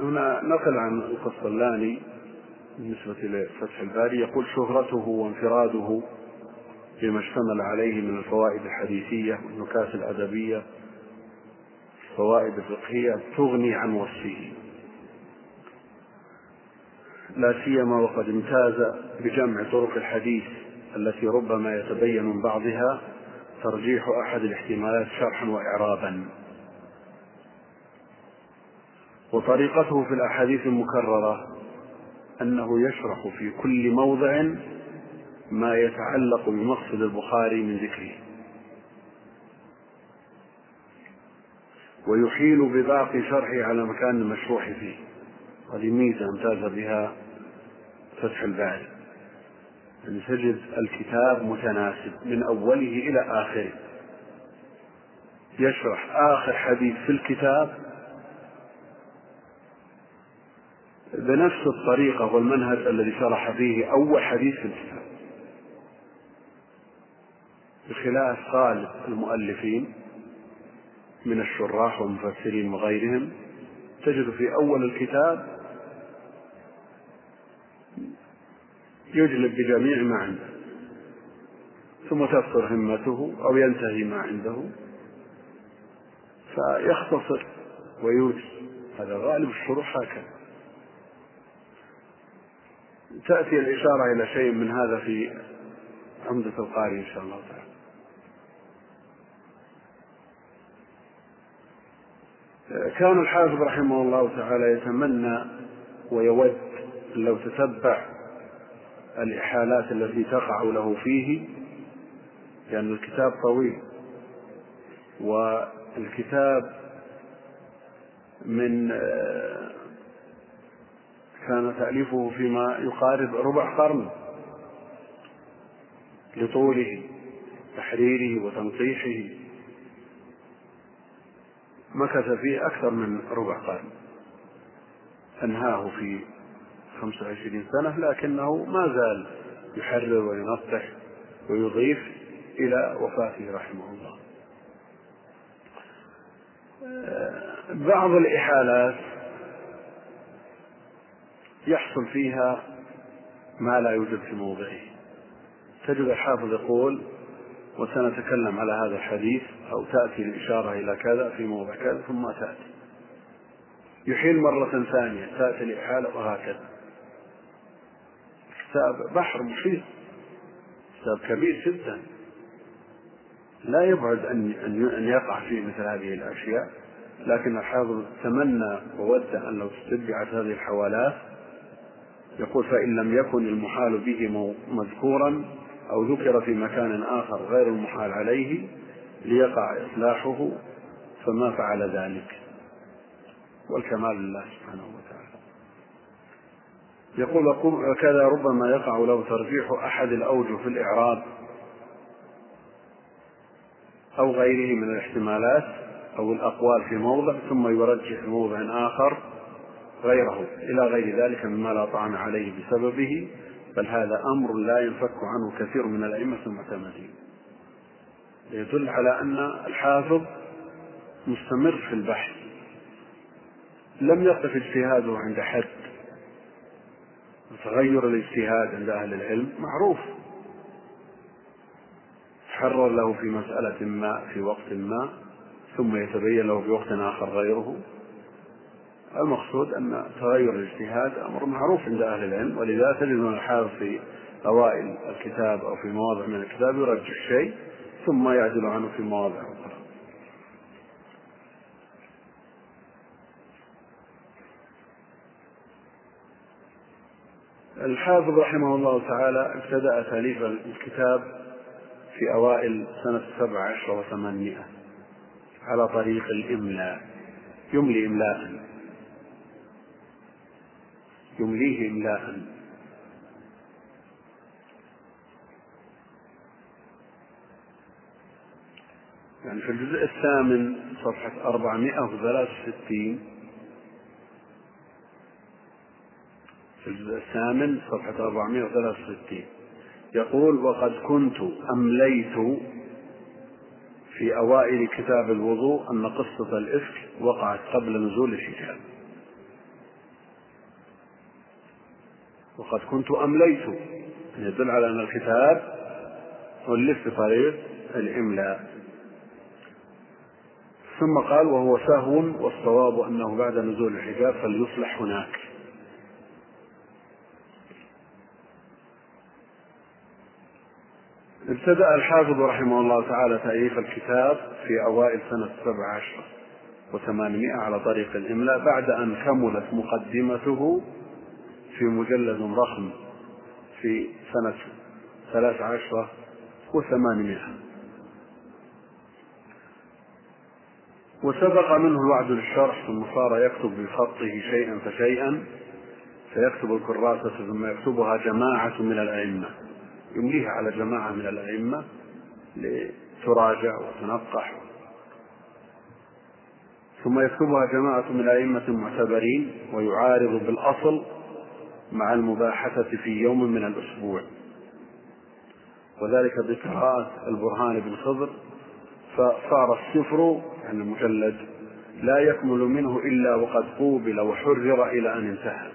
هنا نقل عن القسطلاني بالنسبة لفتح الباري يقول شهرته وانفراده بما اشتمل عليه من الفوائد الحديثية والنكات الأدبية الفوائد الفقهية تغني عن وصفه. لا سيما وقد امتاز بجمع طرق الحديث التي ربما يتبين من بعضها ترجيح أحد الاحتمالات شرحا وإعرابا. وطريقته في الأحاديث المكررة أنه يشرح في كل موضع ما يتعلق بمقصد البخاري من ذكره. ويحيل بباقي شرحه على مكان المشروح فيه. هذه ميزة امتاز بها فتح الباري أن تجد الكتاب متناسب من أوله إلى آخره. يشرح آخر حديث في الكتاب بنفس الطريقة والمنهج الذي شرح فيه أول حديث في الكتاب. بخلاف غالب المؤلفين من الشراح والمفسرين وغيرهم تجد في أول الكتاب يجلب بجميع ما عنده ثم تكثر همته أو ينتهي ما عنده فيختصر ويوجز هذا غالب الشروح هكذا. تأتي الإشارة إلى شيء من هذا في عمدة القاري إن شاء الله تعالى. كان الحافظ رحمه الله تعالى يتمنى ويود لو تتبع الإحالات التي تقع له فيه لأن الكتاب طويل والكتاب من كان تأليفه فيما يقارب ربع قرن لطوله تحريره وتنقيحه. مكث فيه أكثر من ربع قرن. أنهاه في خمسة وعشرين سنة لكنه ما زال يحرر وينصح ويضيف إلى وفاته رحمه الله. بعض الإحالات يحصل فيها ما لا يوجد في موضعه. تجد الحافظ يقول وسنتكلم على هذا الحديث أو تأتي الإشارة إلى كذا في موضع كذا ثم تأتي. يحيل مرة ثانية تأتي الإحالة وهكذا. كتاب بحر محيط كتاب كبير جدا. لا يبعد أن أن يقع فيه مثل هذه الأشياء لكن الحافظ تمنى وود أن لو استتبعت هذه الحوالات يقول فإن لم يكن المحال به مذكورا أو ذكر في مكان آخر غير المحال عليه ليقع إصلاحه فما فعل ذلك. والكمال لله سبحانه وتعالى. يقول وكذا ربما يقع له ترجيح أحد الأوجه في الإعراب أو غيره من الاحتمالات أو الأقوال في موضع ثم يرجح موضع آخر غيره إلى غير ذلك مما لا طعن عليه بسببه بل هذا أمر لا ينفك عنه كثير من الأئمة المعتمدين يدل على أن الحافظ مستمر في البحث لم يقف اجتهاده عند حد تغير الاجتهاد عند أهل العلم معروف. حرر له في مسألة ما في وقت ما ثم يتبين له في وقت آخر غيره. المقصود أن تغير الاجتهاد أمر معروف عند أهل العلم ولذا تجد من الحافظ في أوائل الكتاب أو في مواضع من الكتاب يرجح شيء ثم يعدل عنه في مواضع أخرى. الحافظ رحمه الله تعالى ابتدأ تأليف الكتاب في أوائل سنة سبع عشر وثمانمائة على طريق الإملاء يملي إملاء. يمليه إملاء يعني في الجزء الثامن صفحة أربعمائة وثلاث وستين. في الجزء الثامن صفحة أربعمائة وثلاث وستين. يقول وقد كنت أمليت في أوائل كتاب الوضوء أن قصة الإفك وقعت قبل نزول الحجاب. وقد كنت أمليت. يدل على أن الكتاب ألف بطريق الإملاء. ثم قال وهو سهو والصواب أنه بعد نزول الحجاب فليصلح هناك. ابتدأ الحافظ رحمه الله تعالى تأليف الكتاب في أوائل سنة سبع عشر وثمانمائة على طريق الإملاء بعد أن كملت مقدمته في مجلد ضخم في سنة ثلاث عشرة وثمانمائة. وسبق منه الوعد للشرح ثم صار يكتب بخطه شيئا فشيئا فيكتب الكراسة ثم يكتبها جماعة من الأئمة. يمليها على جماعة من الأئمة لتراجع وتنقح. ثم يكتبها جماعة من الأئمة المعتبرين ويعارض بالأصل مع المباحثة في يوم من الأسبوع. وذلك بقراءة البرهان بن خضر فصار السفر يعني المجلد لا يكمل منه إلا وقد قوبل وحرر إلى أن انتهى.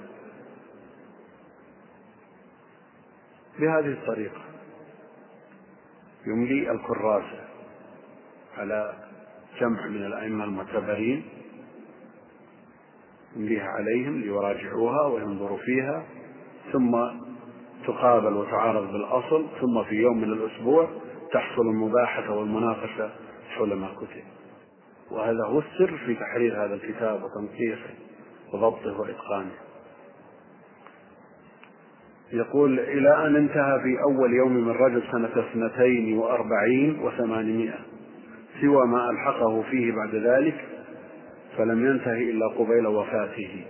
بهذه الطريقة يملي الكراسة على جمع من الأئمة المعتبرين يمليها عليهم ليراجعوها وينظروا فيها ثم تقابل وتعارض بالأصل ثم في يوم من الأسبوع تحصل المباحثة والمناقشة حول ما كتب. وهذا هو السر في تحرير هذا الكتاب وتنقيحه وضبطه وإتقانه. يقول إلى أن انتهى في أول يوم من رجب سنة اثنتين وأربعين وثمانمائة سوى ما ألحقه فيه بعد ذلك فلم ينتهي إلا قبيل وفاته.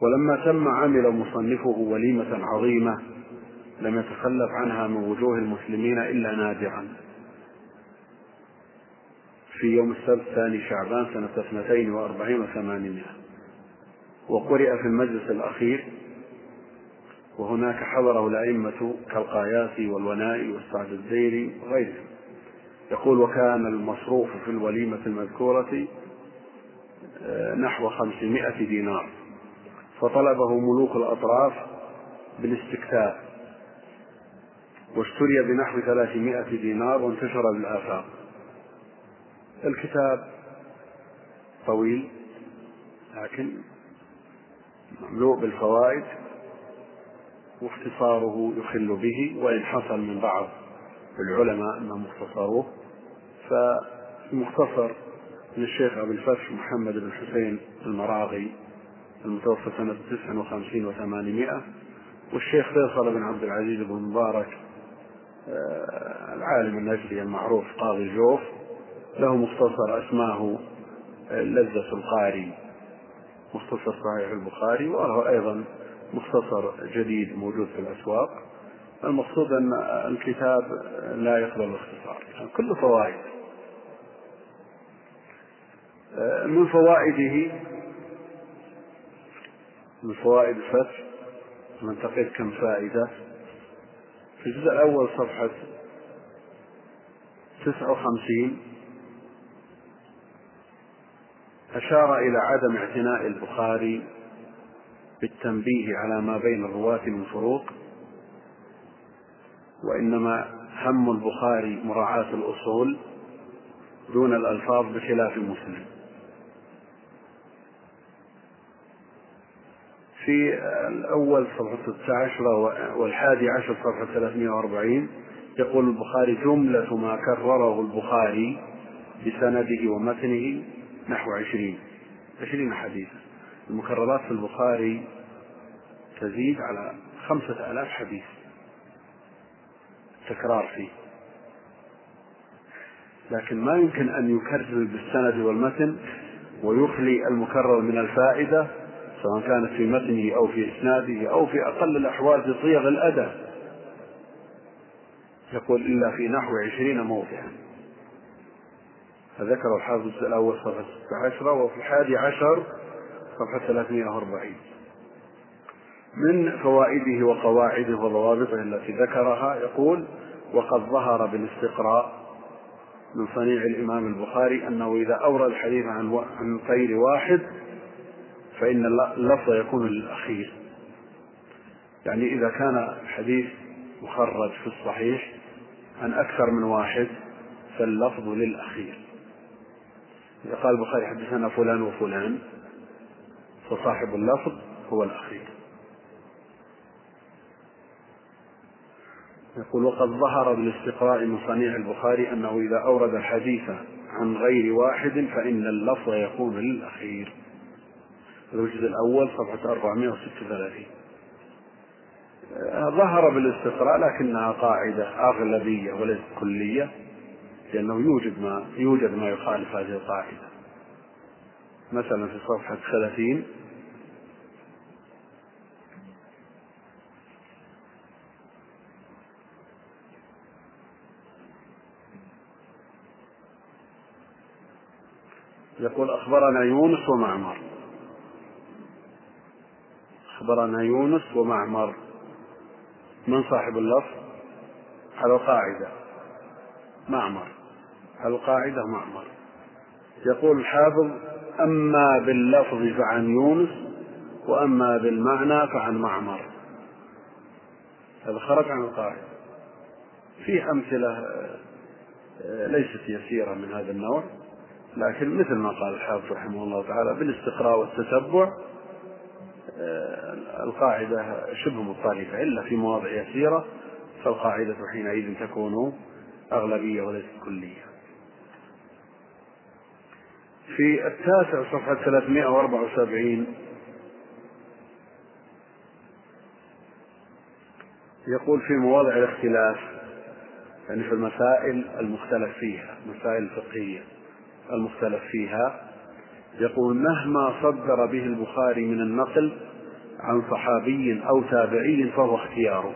ولما تم عمل مصنفه وليمة عظيمة لم يتخلف عنها من وجوه المسلمين إلا نادرا. في يوم السبت ثاني شعبان سنة اثنتين وأربعين وثمانمائة. وقرئ في المجلس الأخير وهناك حضره الأئمة كالقاياسي والونائي والسعد الزيري وغيرهم. يقول وكان المصروف في الوليمة المذكورة آه، نحو خمسمائة دينار. فطلبه ملوك الأطراف بالاستكتاب واشتري بنحو ثلاثمائة دينار وانتشر بالآفاق الكتاب طويل لكن مملوء بالفوائد واختصاره يخل به وإن حصل من بعض العلماء أنهم اختصروه فمختصر من الشيخ أبو الفتح محمد بن حسين المراغي المتوفى سنة تسع وخمسين وثمانمائة. والشيخ فيصل بن عبد العزيز بن مبارك آه، العالم النجدي المعروف قاضي الجوف له مختصر أسماه لذة القاري مختصر صحيح البخاري وله أيضا مختصر جديد موجود في الأسواق. المقصود أن الكتاب لا يقبل الاختصار يعني كله فوائد. من فوائده من فوائد الفتح ننتقد كم فائدة. في الجزء الأول صفحة تسعة وخمسين أشار إلى عدم اعتناء البخاري بالتنبيه على ما بين الرواة من فروق وإنما هم البخاري مراعاة الأصول دون الألفاظ بخلاف مسلم في الأول صفحة 16 والحادي عشر صفحة 340 يقول البخاري جملة ما كرره البخاري بسنده ومتنه نحو عشرين. عشرين حديثا. المكررات في البخاري تزيد على خمسة آلاف حديث. تكرار فيه. لكن ما يمكن أن يكرر بالسند والمتن ويخلي المكرر من الفائدة سواء كانت في متنه أو في إسناده أو في أقل الأحوال في صيغ الأداء يقول إلا في نحو عشرين موضعا فذكر الحافظ الأول صفحة 16 وفي الحادي عشر صفحة 340 من فوائده وقواعده وضوابطه التي ذكرها يقول وقد ظهر بالاستقراء من صنيع الإمام البخاري أنه إذا أورد الحديث عن عن غير واحد فإن اللفظ يكون للأخير يعني إذا كان الحديث مخرج في الصحيح عن أكثر من واحد فاللفظ للأخير. إذا قال البخاري حدثنا فلان وفلان فصاحب اللفظ هو الأخير. يقول وقد ظهر بالاستقراء من صنيع البخاري أنه إذا أورد الحديث عن غير واحد فإن اللفظ يكون للأخير. الوجه الأول صفحة 436 ظهر بالاستقراء لكنها قاعدة أغلبية وليست كلية لأنه يوجد ما يوجد ما يخالف هذه القاعدة. مثلا في صفحة 30 يقول أخبرنا يونس ومعمر. أخبرنا يونس ومعمر. من صاحب اللفظ؟ على القاعدة. معمر. على القاعدة معمر. يقول الحافظ أما باللفظ فعن يونس وأما بالمعنى فعن معمر. هذا خرج عن القاعدة. في أمثلة ليست يسيرة من هذا النوع لكن مثل ما قال الحافظ رحمه الله تعالى بالإستقراء والتتبع آه، القاعدة شبه مضطربة إلا في مواضع يسيرة فالقاعدة حينئذ تكون أغلبية وليست كلية. في التاسع صفحة 374 يقول في مواضع الاختلاف يعني في المسائل المختلف فيها مسائل فقهية المختلف فيها يقول مهما صدر به البخاري من النقل عن صحابي أو تابعي فهو اختياره.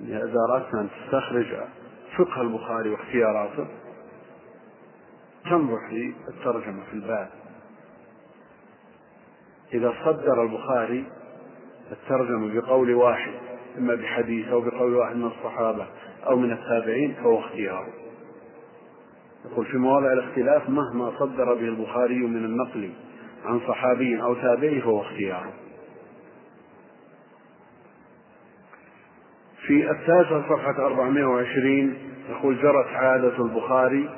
إذا أردت أن تستخرج فقه البخاري واختياراته. تنظر في الترجمة في الباب. إذا صدر البخاري الترجمة بقول واحد إما بحديث أو بقول واحد من الصحابة أو من التابعين فهو اختياره يقول في مواضع الاختلاف مهما صدر به البخاري من النقل عن صحابي أو تابعي فهو اختياره في التاسع صفحة 420 يقول جرت عادة البخاري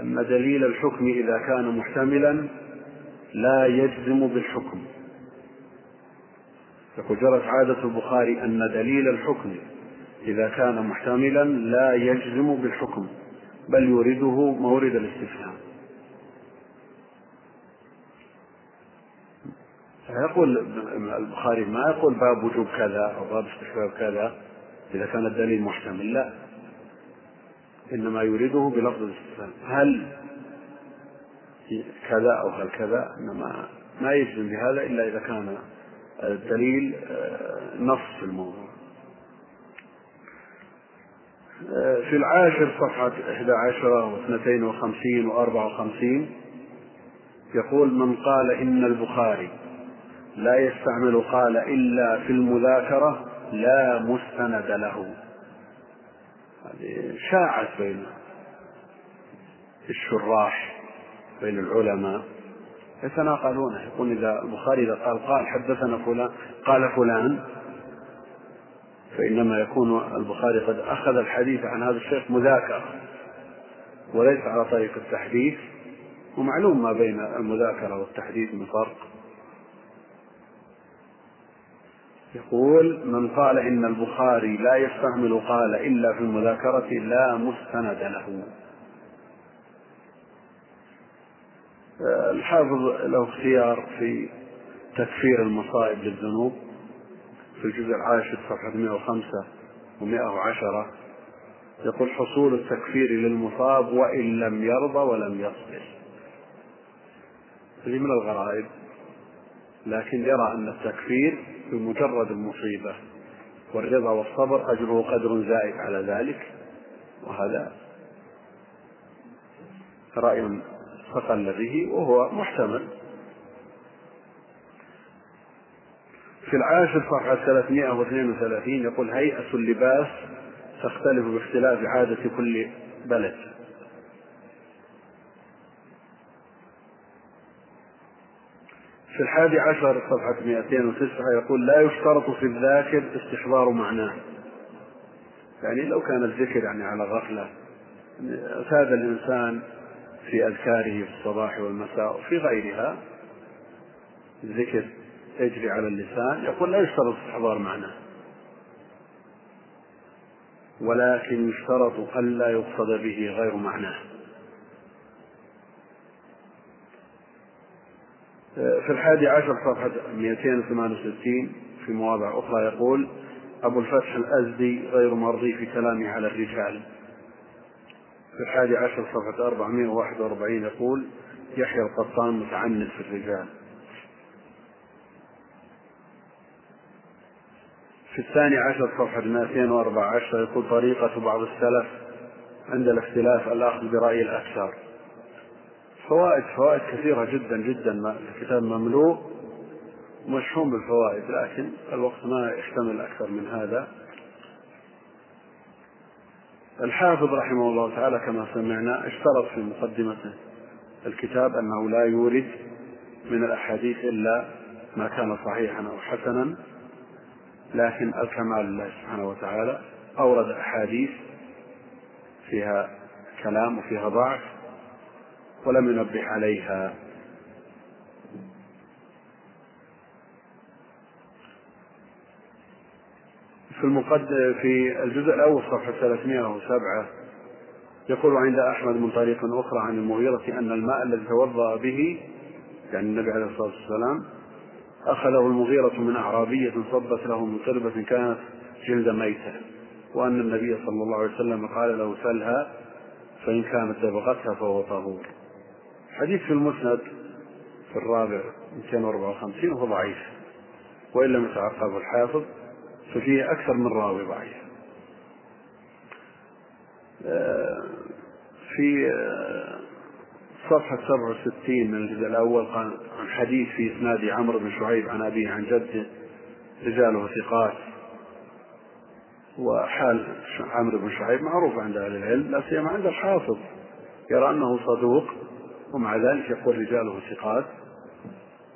أن دليل الحكم إذا كان محتملا لا يجزم بالحكم. يقول جرت عادة البخاري أن دليل الحكم إذا كان محتملا لا يجزم بالحكم بل يورده مورد الاستفهام. يقول البخاري ما يقول باب وجوب كذا أو باب استحباب كذا إذا كان الدليل محتمل؟ لا. إنما يريده بلفظ الاستفهام. هل كذا أو هل كذا؟ إنما ما يجزم بهذا إلا إذا كان الدليل آه، نص في الموضوع. في العاشر صفحة 11 و52 و54 يقول من قال إن البخاري لا يستعمل قال إلا في المذاكرة لا مستند له. هذه شاعت بين الشراح بين العلماء يتناقلونه يقول إذا البخاري إذا قال قال حدثنا فلان قال فلان فإنما يكون البخاري قد أخذ الحديث عن هذا الشيخ مذاكرة وليس على طريق التحديث ومعلوم ما بين المذاكرة والتحديث من فرق. يقول من قال إن البخاري لا يستعمل قال إلا في المذاكرة لا مستند له. الحافظ له اختيار في تكفير المصائب للذنوب. في الجزء العاشر صفحة 105 و110 يقول حصول التكفير للمصاب وإن لم يرضى ولم يصبر. هذه من الغرائب لكن يرى أن التكفير بمجرد المصيبة والرضا والصبر أجره قدر زائد على ذلك وهذا رأي استقل به وهو محتمل. في العاشر صفحة 332 يقول هيئة اللباس تختلف باختلاف عادة كل بلد. في الحادي عشر صفحة 209 يقول لا يشترط في الذاكر استحضار معناه. يعني لو كان الذكر يعني على غفلة اعتاد الإنسان في أذكاره في الصباح والمساء وفي غيرها الذكر يجري على اللسان يقول لا يشترط استحضار معناه ولكن يشترط ألا يقصد به غير معناه. في الحادي عشر صفحة 268 في مواضع أخرى يقول أبو الفتح الأزدي غير مرضي في كلامه على الرجال. في الحادي عشر صفحة 441 يقول يحيى القطان متعنت في الرجال. في الثاني عشر صفحة 214 يقول طريقة بعض السلف عند الاختلاف الأخذ برأي الأكثر. فوائد فوائد كثيرة جدا جدا الكتاب مملوء ومشحون بالفوائد لكن الوقت ما يحتمل أكثر من هذا. الحافظ رحمه الله تعالى كما سمعنا اشترط في مقدمة الكتاب أنه لا يورد من الأحاديث إلا ما كان صحيحا أو حسنا. لكن الكمال لله سبحانه وتعالى أورد أحاديث فيها كلام وفيها ضعف ولم ينبه عليها. في المقدم في الجزء الأول صفحة 307 يقول عند أحمد من طريق أخرى عن المغيرة أن الماء الذي توضأ به يعني النبي عليه الصلاة والسلام أخذه المغيرة من أعرابية صبت له من قربة كانت جلد ميتة وأن النبي صلى الله عليه وسلم قال له سلها فإن كانت دبغتها فهو طهور حديث في المسند في الرابع 254 وهو ضعيف وإن لم يتعقبه الحافظ ففيه أكثر من راوي ضعيف. آه، في آه، صفحة 67 من الجزء الأول قال عن حديث في إسناد عمرو بن شعيب عن أبيه عن جده رجاله ثقات. وحال عمرو بن شعيب معروف عند أهل العلم لا سيما عند الحافظ يرى أنه صدوق ومع ذلك يقول رجاله ثقات.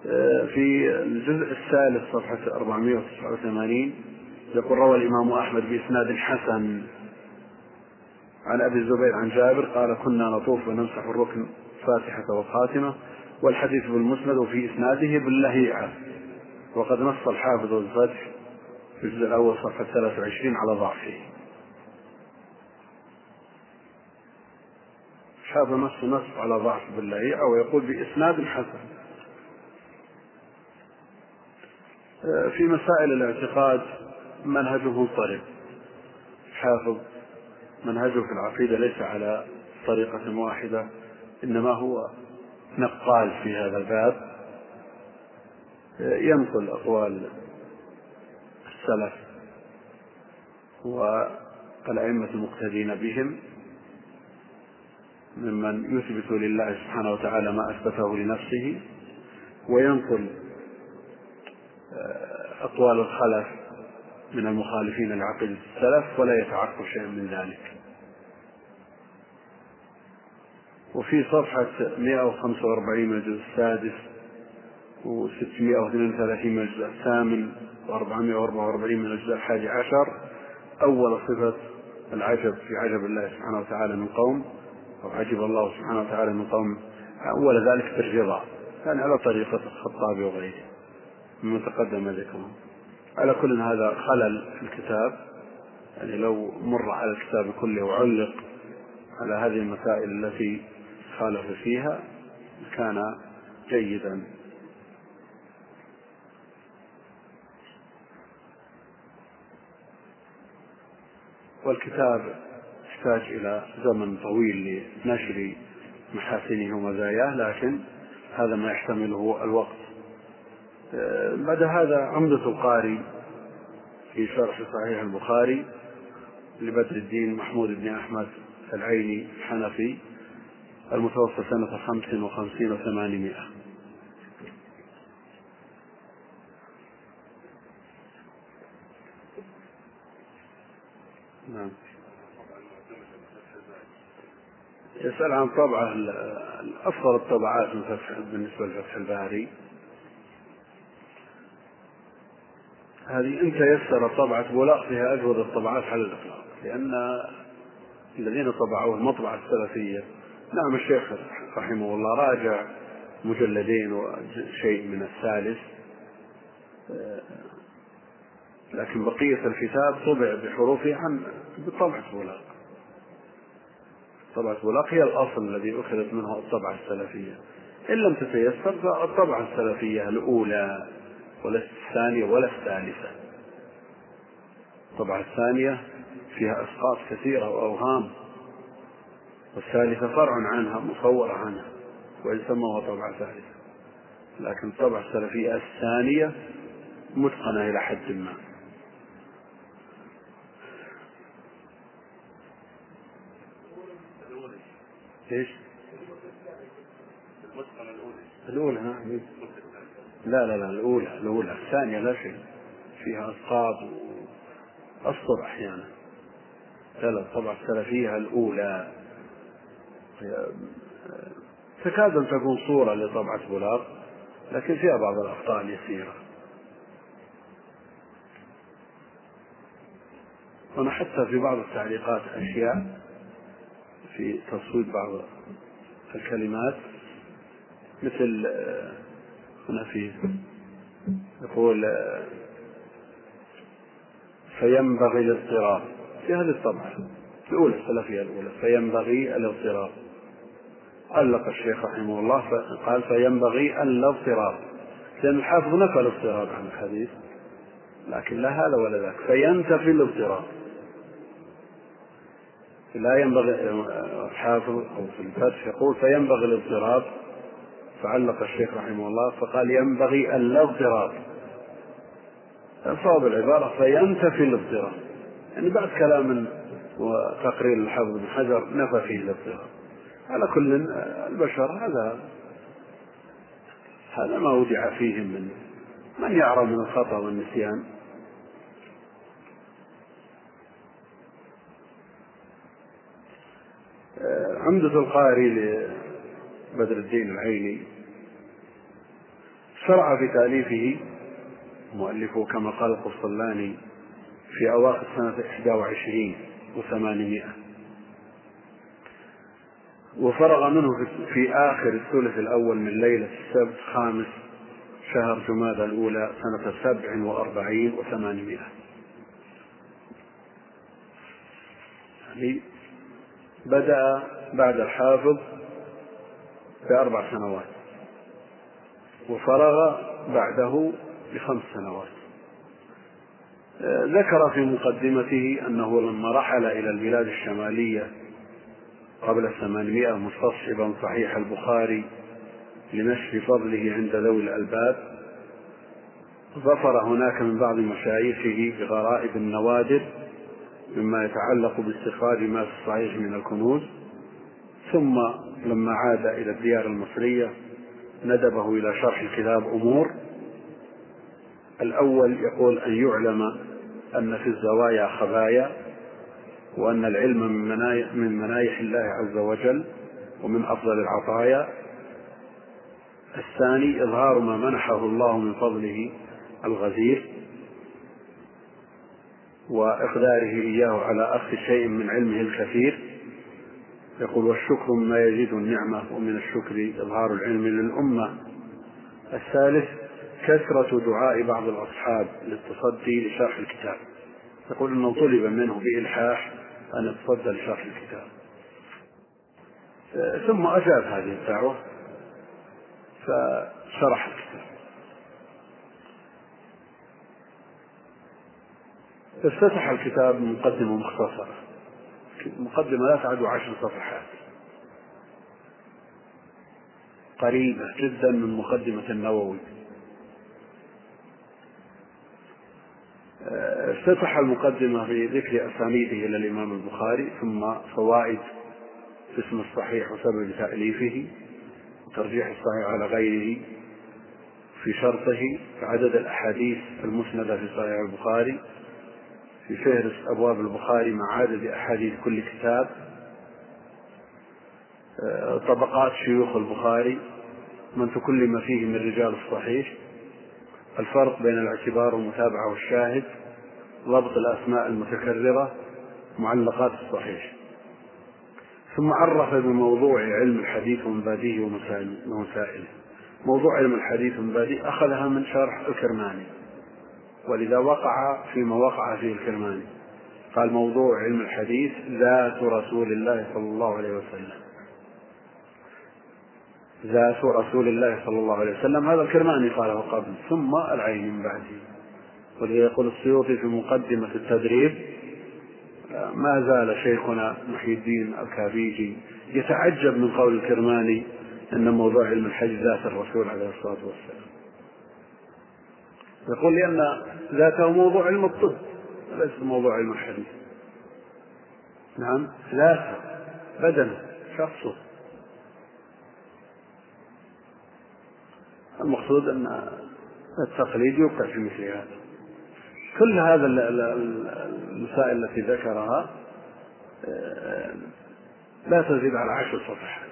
آه، في الجزء الثالث صفحة 489 يقول روى الإمام أحمد بإسناد حسن عن أبي الزبير عن جابر قال كنا نطوف ونمسح الركن الفاتحة والخاتمة والحديث بالمسند وفي إسناده باللهيعة. وقد نص الحافظ الفتح في الجزء الأول صفحة 23 على ضعفه. هذا نص نص على ضعف باللهيعة ويقول بإسناد حسن. في مسائل الاعتقاد منهجه مضطرب الحافظ منهجه في العقيدة ليس على طريقة واحدة. إنما هو نقال في هذا الباب ينقل أقوال السلف والأئمة المقتدين بهم ممن يثبت لله سبحانه وتعالى ما أثبته لنفسه وينقل آه، أقوال الخلف من المخالفين لعقيدة السلف ولا يتعقب شيء من ذلك. وفي صفحة 145 من الجزء السادس و632 من الجزء الثامن و444 من الجزء الحادي عشر. أول صفة العجب في عجب الله سبحانه وتعالى من قوم أو عجب الله سبحانه وتعالى من قوم. أول ذلك بالرضا يعني على طريقة الخطاب وغيره. مما تقدم ذكره على كل هذا خلل في الكتاب. يعني لو مر على الكتاب كله وعلق على هذه المسائل التي خالف فيها كان جيدا. والكتاب يحتاج إلى زمن طويل لنشر محاسنه ومزاياه لكن هذا ما يحتمله الوقت. آه، بعد هذا عمدة القاري في شرح صحيح البخاري لبدر الدين محمود بن أحمد العيني الحنفي. المتوفى سنة خمس وخمسين وثمانمائة. نعم. يسأل عن طبعة أفضل الطبعات بالنسبة لفتح الباري هذه إن تيسر طبعة بولاق فيها أجود الطبعات على الإطلاق لأن الذين طبعوه المطبعة السلفية نعم الشيخ رحمه الله راجع مجلدين وشيء من الثالث. لكن بقية الكتاب طبع بحروفه عن بطبعة بولاق. طبعة بولاق هي الأصل الذي أخذت منه الطبعة السلفية. إن لم تتيسر فالطبعة السلفية الأولى ولا الثانية ولا الثالثة. الطبعة الثانية فيها أسقاط كثيرة وأوهام. والثالثة فرع عنها مصورة عنها وإن سموها طبعة ثالثة. لكن الطبعة السلفية الثانية متقنة إلى حد ما. إيش؟ الأولى نعم لا لا لا الأولى الأولى الثانية لا شيء. فيها أسقاط أسطر أحيانا. لا لا طبعا السلفية الأولى. تكاد أن تكون صورة لطبعة بولاق لكن فيها بعض الأخطاء اليسيرة. هنا حتى في بعض التعليقات أشياء في تصويب بعض الكلمات مثل هنا في يقول فينبغي الاضطراب. في هذه الطبعة الأولى السلفية الأولى فينبغي الاضطراب. علق الشيخ رحمه الله قال فينبغي الاضطراب. لأن الحافظ نفى الاضطراب عن الحديث لكن لا هذا ولا ذاك. فينتفي الاضطراب. لا ينبغي الحافظ أو في الفتح يقول فينبغي الاضطراب فعلق الشيخ رحمه الله فقال ينبغي الاضطراب. صواب العبارة فينتفي الاضطراب. يعني بعد كلام وتقرير الحافظ بن حجر نفى فيه الاضطراب. على كل البشر هذا هذا ما ودع فيهم من من يعرف من الخطأ والنسيان عمدة القاري لبدر الدين العيني شرع في تأليفه مؤلفه كما قال القسطلاني في أواخر سنة 21 و800 وفرغ منه في آخر الثلث الأول من ليلة السبت خامس شهر جمادى الأولى سنة سبع وأربعين وثمانمائة. يعني بدأ بعد الحافظ بأربع سنوات وفرغ بعده بخمس سنوات. ذكر في مقدمته أنه لما رحل إلى البلاد الشمالية قبل الثمانمائة مستصحبا صحيح البخاري لنشر فضله عند ذوي الألباب. ظفر هناك من بعض مشايخه بغرائب النوادر مما يتعلق باستخراج ما في الصحيح من الكنوز. ثم لما عاد إلى الديار المصرية ندبه إلى شرح الكتاب أمور. الأول يقول أن يعلم أن في الزوايا خبايا وأن العلم من منايح, من منايح الله عز وجل ومن أفضل العطايا. الثاني إظهار ما منحه الله من فضله الغزير وإقداره إياه على أخذ شيء من علمه الكثير. يقول والشكر مما يزيد النعمة ومن الشكر إظهار العلم للأمة. الثالث كثرة دعاء بعض الأصحاب للتصدي لشرح الكتاب. يقول أنه طلب منه بإلحاح أن يتصدى لشرح الكتاب. ثم أجاب هذه الدعوة فشرح الكتاب. افتتح الكتاب مقدمة مختصرة مقدمة لا تعد عشر صفحات. قريبة جدا من مقدمة النووي. افتتح المقدمة بذكر أسانيده إلى الإمام البخاري ثم فوائد اسم الصحيح وسبب تأليفه وترجيح الصحيح على غيره في شرطه عدد الأحاديث المسندة في صحيح البخاري في فهرس أبواب البخاري مع عدد أحاديث كل كتاب آه، طبقات شيوخ البخاري من تكلم فيه من رجال الصحيح. الفرق بين الاعتبار والمتابعة والشاهد ضبط الأسماء المتكررة معلقات الصحيح. ثم عرف بموضوع علم الحديث ومبادئه ومسائله. موضوع علم الحديث ومبادئه أخذها من شرح الكرماني. ولذا وقع فيما وقع فيه الكرماني. قال موضوع علم الحديث ذات رسول الله صلى الله عليه وسلم. ذات رسول الله صلى الله عليه وسلم. هذا الكرماني قاله قبل ثم العين من بعده ولذا يقول السيوطي في مقدمة التدريب ما زال شيخنا محي الدين الكافيجي يتعجب من قول الكرماني أن موضوع علم الحج ذات الرسول عليه الصلاة والسلام. يقول لأن ذاته موضوع علم الطب وليس موضوع علم الحديث. نعم ذاته بدنه شخصه. المقصود أن التقليد يوقع في مثل هذا. كل هذا المسائل التي ذكرها آه، لا تزيد على عشر صفحات.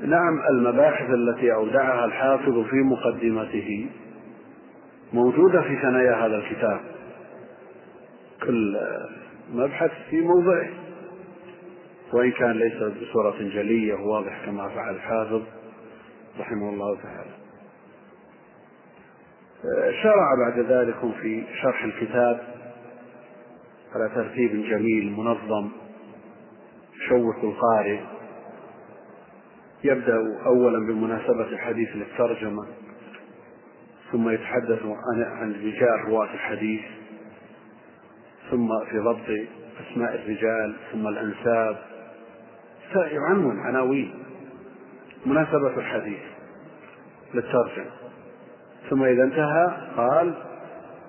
نعم المباحث التي أودعها الحافظ في مقدمته موجودة في ثنايا هذا الكتاب. كل مبحث في موضعه وإن كان ليس بصورة جلية وواضح كما فعل الحافظ. رحمه الله تعالى. شرع بعد ذلك في شرح الكتاب على ترتيب جميل منظم يشوق القارئ يبدأ أولا بمناسبة الحديث للترجمة ثم يتحدث عن رجال رواة الحديث ثم في ضبط أسماء الرجال ثم الأنساب يعنون عناوين. مناسبة الحديث. للترجمة. ثم إذا انتهى قال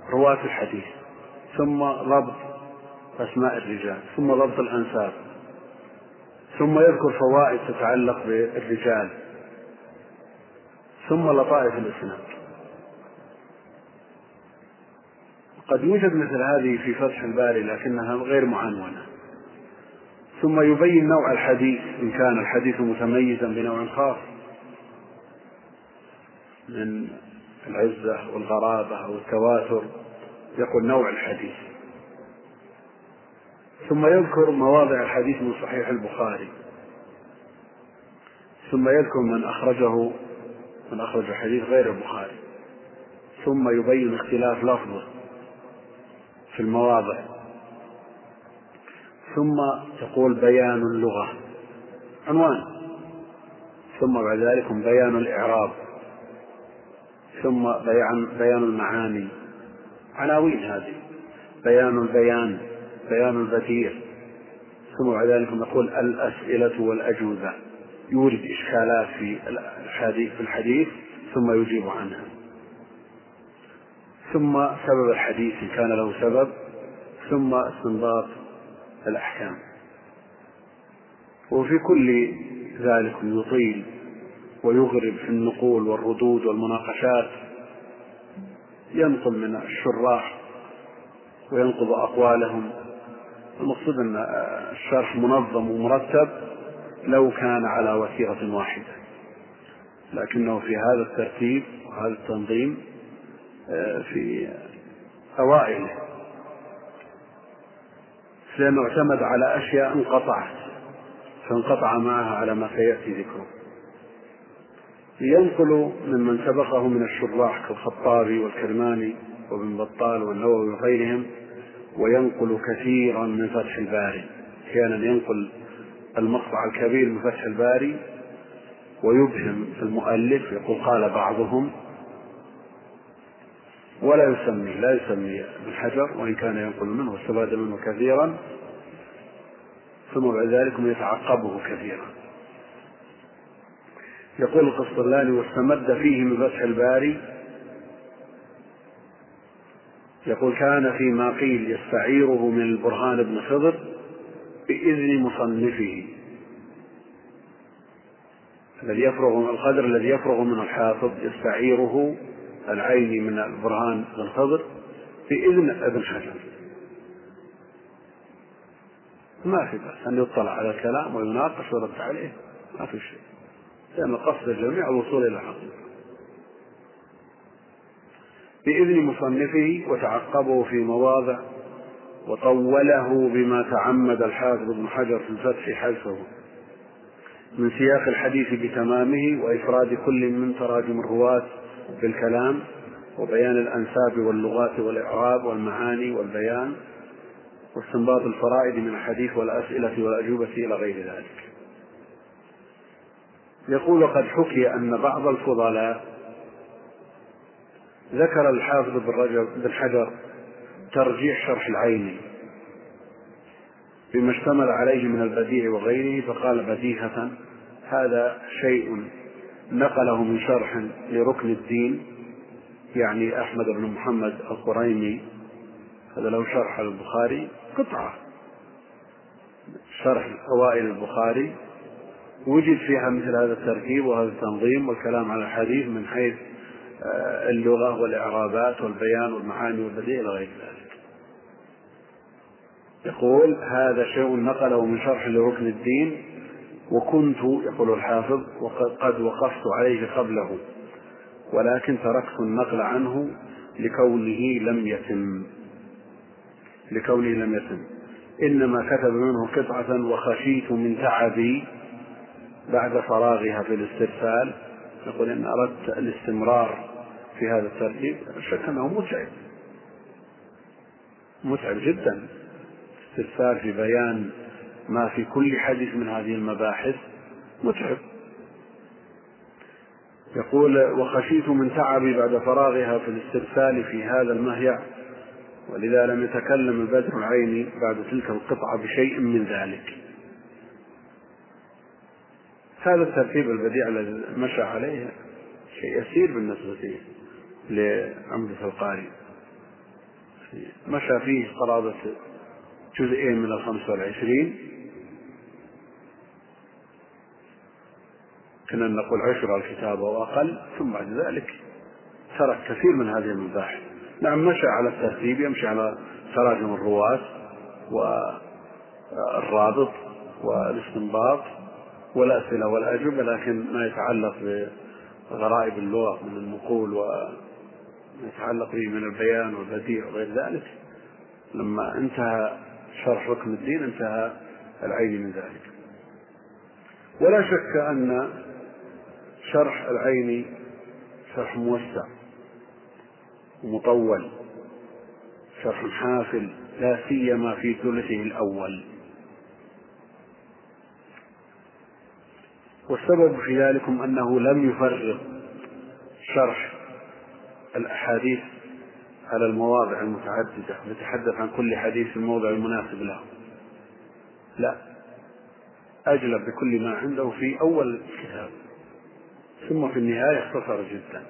رواة الحديث ثم ضبط أسماء الرجال ثم ضبط الأنساب ثم يذكر فوائد تتعلق بالرجال ثم لطائف الإسناد. قد يوجد مثل هذه في فتح الباري لكنها غير معنونة. ثم يبين نوع الحديث إن كان الحديث متميزا بنوع خاص من العزة والغرابة أو التواتر يقول نوع الحديث. ثم يذكر مواضع الحديث من صحيح البخاري. ثم يذكر من أخرجه من أخرج الحديث غير البخاري. ثم يبين اختلاف لفظه في المواضع. ثم تقول بيان اللغة. عنوان. ثم بعد ذلك بيان الإعراب. ثم بيان بيان المعاني. عناوين هذه. بيان البيان بيان البديع. ثم بعد ذلك نقول الأسئلة والأجوبة. يورد إشكالات في الحديث في الحديث ثم يجيب عنها. ثم سبب الحديث إن كان له سبب. ثم استنباط الأحكام. وفي كل ذلك يطيل ويغرب في النقول والردود والمناقشات. ينقل من الشراح وينقض أقوالهم. المقصود أن الشرح منظم ومرتب لو كان على وتيرة واحدة. لكنه في هذا الترتيب وهذا التنظيم آه، في أوائله لأنه اعتمد على أشياء انقطعت فانقطع معها على ما سيأتي ذكره. ينقل ممن سبقه من الشراح كالخطابي والكرماني وابن بطال والنووي وغيرهم وينقل كثيرا من فتح الباري. أحيانا ينقل المقطع الكبير من فتح الباري ويبهم المؤلف يقول قال بعضهم ولا يسمي لا يسمي ابن حجر وإن كان ينقل منه واستفاد منه كثيرا ثم بعد ذلك يتعقبه كثيرا. يقول القسطلاني واستمد فيه من فتح الباري يقول كان فيما قيل يستعيره من البرهان بن خضر بإذن مصنفه. الذي يفرغ القدر الذي يفرغ منه الحافظ يستعيره العيني من البرهان بن خضر بإذن ابن حجر. ما في بأس أن يطلع على الكلام ويناقش ويرد عليه ما في شيء. لأن قصد الجميع الوصول إلى الحقيقة بإذن مصنفه وتعقبه في مواضع وطوله بما تعمد الحافظ ابن حجر في الفتح حذفه من سياق الحديث بتمامه وإفراد كل من تراجم الرواة بالكلام وبيان الأنساب واللغات والإعراب والمعاني والبيان واستنباط الفرائد من الحديث والأسئلة والأجوبة إلى غير ذلك. يقول وقد حكي أن بعض الفضلاء ذكر الحافظ بن حجر ترجيح شرح العيني بما اشتمل عليه من البديع وغيره فقال بديهة هذا شيء نقله من شرح لركن الدين يعني أحمد بن محمد القريمي هذا له شرح البخاري قطعة شرح أوائل البخاري. وجد فيها مثل هذا التركيب وهذا التنظيم والكلام على الحديث من حيث آه، اللغة والإعرابات والبيان والمعاني والبديع إلى غير ذلك. يقول هذا شيء نقله من شرح لركن الدين وكنت يقول الحافظ وقد وقفت عليه قبله ولكن تركت النقل عنه لكونه لم يتم. لكونه لم يتم. إنما كتب منه قطعة وخشيت من تعبي بعد فراغها في الاسترسال يقول إن أردت الاستمرار في هذا الترتيب شك أنه متعب. متعب جدا. استرسال في بيان ما في كل حديث من هذه المباحث متعب. يقول وخشيت من تعبي بعد فراغها في الاسترسال في هذا المهيع ولذا لم يتكلم البدر العيني بعد تلك القطعة بشيء من ذلك. هذا الترتيب البديع الذي مشى عليه شيء يسير بالنسبة لعمدة القاري مشى فيه قرابة جزئين من الخمسة والعشرين. كنا نقول عشر الكتاب أو أقل ثم بعد ذلك ترك كثير من هذه المباحث. نعم مشى على الترتيب يمشي على تراجم الرواة والرابط والاستنباط والأسئلة والأجوبة لكن ما يتعلق بغرائب اللغة من النقول وما يتعلق به من البيان والبديع وغير ذلك. لما انتهى شرح ركن الدين انتهى العين من ذلك. ولا شك أن شرح العين شرح موسع ومطول شرح حافل لا سيما في ثلثه الأول. والسبب في ذلك أنه لم يفرغ شرح الأحاديث على المواضع المتعددة ويتحدث عن كل حديث في الموضع المناسب له. لا. أجلب بكل ما عنده في أول الكتاب. ثم في النهاية اختصر جدا.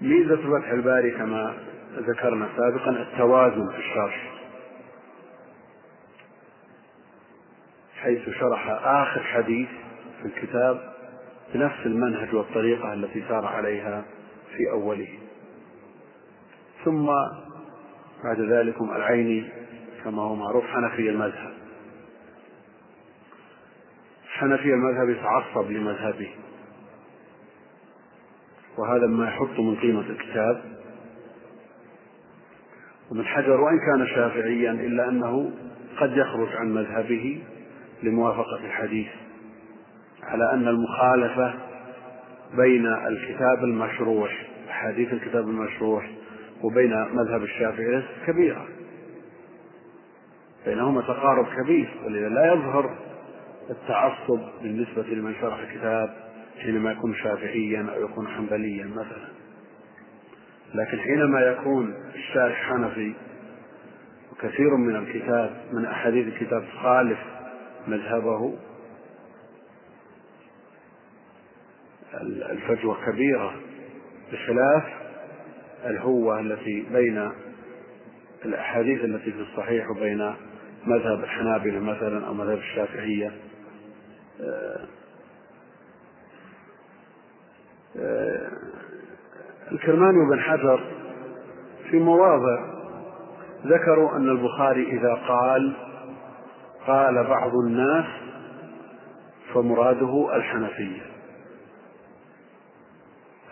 ميزة فتح الباري كما ذكرنا سابقا التوازن في الشرح. حيث شرح آخر حديث في الكتاب بنفس المنهج والطريقة التي سار عليها في أوله. ثم بعد ذلك العيني كما هو معروف حنفي المذهب. حنفي المذهب يتعصب لمذهبه. وهذا ما يحط من قيمة الكتاب. ومن حجر وإن كان شافعيا إلا أنه قد يخرج عن مذهبه لموافقة الحديث على أن المخالفة بين الكتاب المشروح أحاديث الكتاب المشروح وبين مذهب الشافعي كبيرة. بينهما تقارب كبير ولذا لا يظهر التعصب بالنسبة لمن شرح الكتاب حينما يكون شافعيا أو يكون حنبليا مثلا. لكن حينما يكون الشارح حنفي وكثير من الكتاب من أحاديث الكتاب تخالف مذهبه الفجوة كبيرة بخلاف الهوة التي بين الأحاديث التي في الصحيح وبين مذهب الحنابلة مثلا أو مذهب الشافعية. آه، آه، الكرماني وابن حجر في مواضع ذكروا أن البخاري إذا قال قال بعض الناس فمراده الحنفية.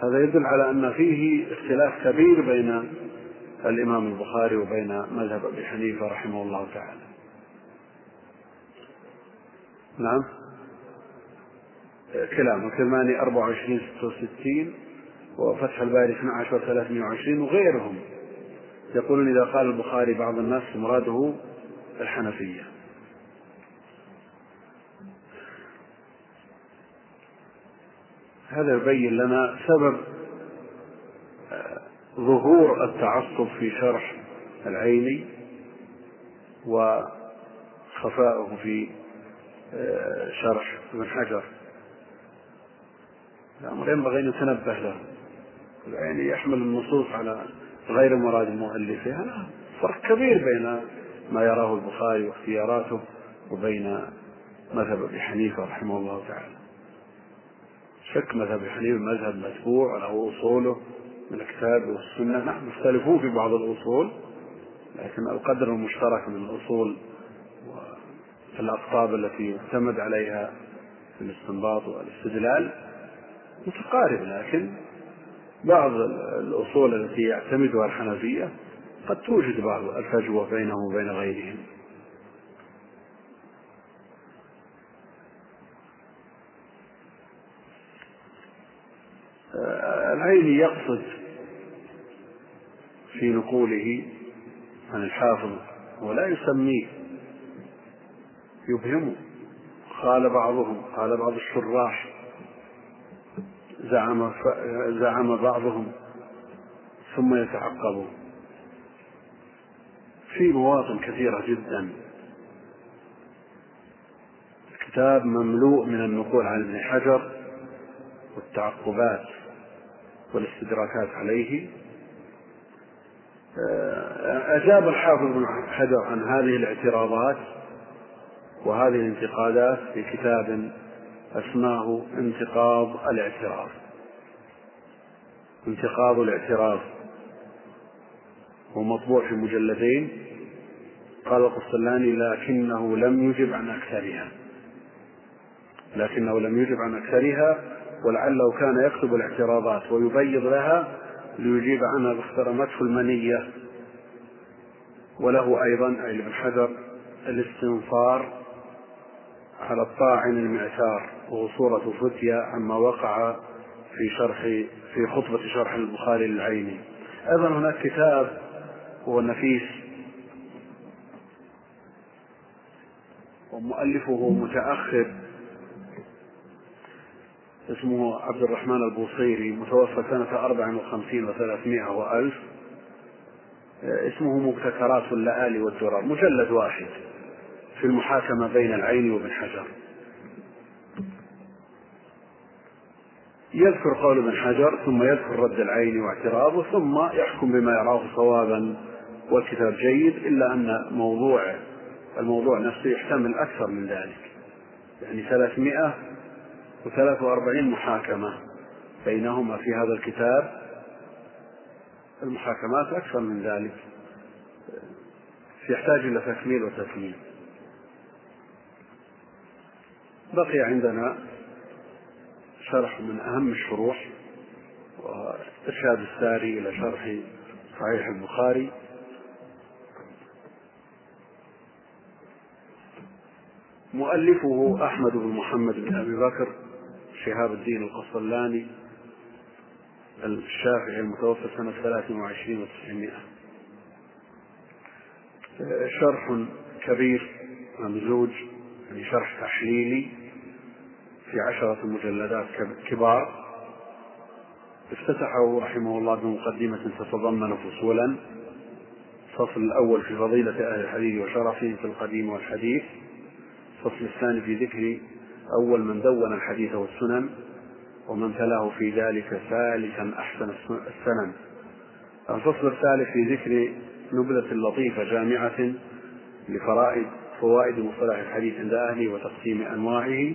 هذا يدل على أن فيه اختلاف كبير بين الإمام البخاري وبين مذهب أبي حنيفة رحمه الله تعالى. نعم. كلام الكرماني 24 66 وفتح الباري 12 320 وغيرهم. يقولون إذا قال البخاري بعض الناس مراده الحنفية. هذا يبين لنا سبب آه، ظهور التعصب في شرح العيني وخفاؤه في آه، شرح ابن حجر. الأمر ينبغي أن يتنبه له. العيني يحمل النصوص على غير مراد مؤلفها فرق كبير بين ما يراه البخاري واختياراته وبين مذهب أبي حنيفة رحمه الله تعالى. شك مذهب ابي حنيفه مذهب متبوع له أصوله من الكتاب والسنة. نعم يختلفون في بعض الأصول لكن القدر المشترك من الأصول والأقطاب التي يعتمد عليها في الاستنباط والاستدلال متقارب لكن بعض الأصول التي يعتمدها الحنفية قد توجد بعض الفجوة بينهم وبين غيرهم. العيني يقصد في نقوله عن الحافظ ولا يسميه يبهمه قال بعضهم قال بعض الشراح زعم زعم بعضهم ثم يتعقبون في مواطن كثيرة جدا. الكتاب مملوء من النقول عن ابن حجر والتعقبات. والاستدراكات عليه. أجاب الحافظ بن حجر عن هذه الاعتراضات وهذه الانتقادات في كتاب أسماه انتقاض الاعتراض. انتقاض الاعتراض. هو مطبوع في مجلدين قال القسطلاني لكنه لم يجب عن أكثرها. لكنه لم يجب عن أكثرها. ولعله كان يكتب الاعتراضات ويبيض لها ليجيب عنها باخترمته المنية. وله أيضا أي ابن حجر الاستنصار على الطاعن المعثار وهو صورة فتية عما وقع في شرح في خطبة شرح البخاري للعيني أيضا هناك كتاب هو نفيس ومؤلفه متأخر. اسمه عبد الرحمن البوصيري متوفى سنة أربع وخمسين وثلاثمائة وألف. اسمه مبتكرات اللآلي والدرر مجلد واحد في المحاكمة بين العين وابن حجر. يذكر قول ابن حجر ثم يذكر رد العين واعتراضه ثم يحكم بما يراه صوابا والكتاب جيد إلا أن موضوع الموضوع نفسه يحتمل أكثر من ذلك. يعني ثلاثمائة وثلاث وأربعين محاكمة بينهما في هذا الكتاب. المحاكمات أكثر من ذلك يحتاج إلى تكميل وتكميل. بقي عندنا شرح من أهم الشروح وإرشاد الساري إلى شرح صحيح البخاري. مؤلفه أحمد بن محمد بن أبي بكر. شهاب الدين القصلاني الشافعي المتوفى سنة 23 وتسعمائة. شرح كبير ممزوج يعني شرح تحليلي في عشرة مجلدات كبار. افتتحه رحمه الله بمقدمة تتضمن فصولا. الفصل الأول في فضيلة أهل الحديث وشرفهم في القديم والحديث. الفصل الثاني في ذكر أول من دون الحديث والسنن ومن تلاه في ذلك ثالثا أحسن السنن. الفصل الثالث في ذكر نبذة لطيفة جامعة لفرائد فوائد مصطلح الحديث عند أهله وتقسيم أنواعه.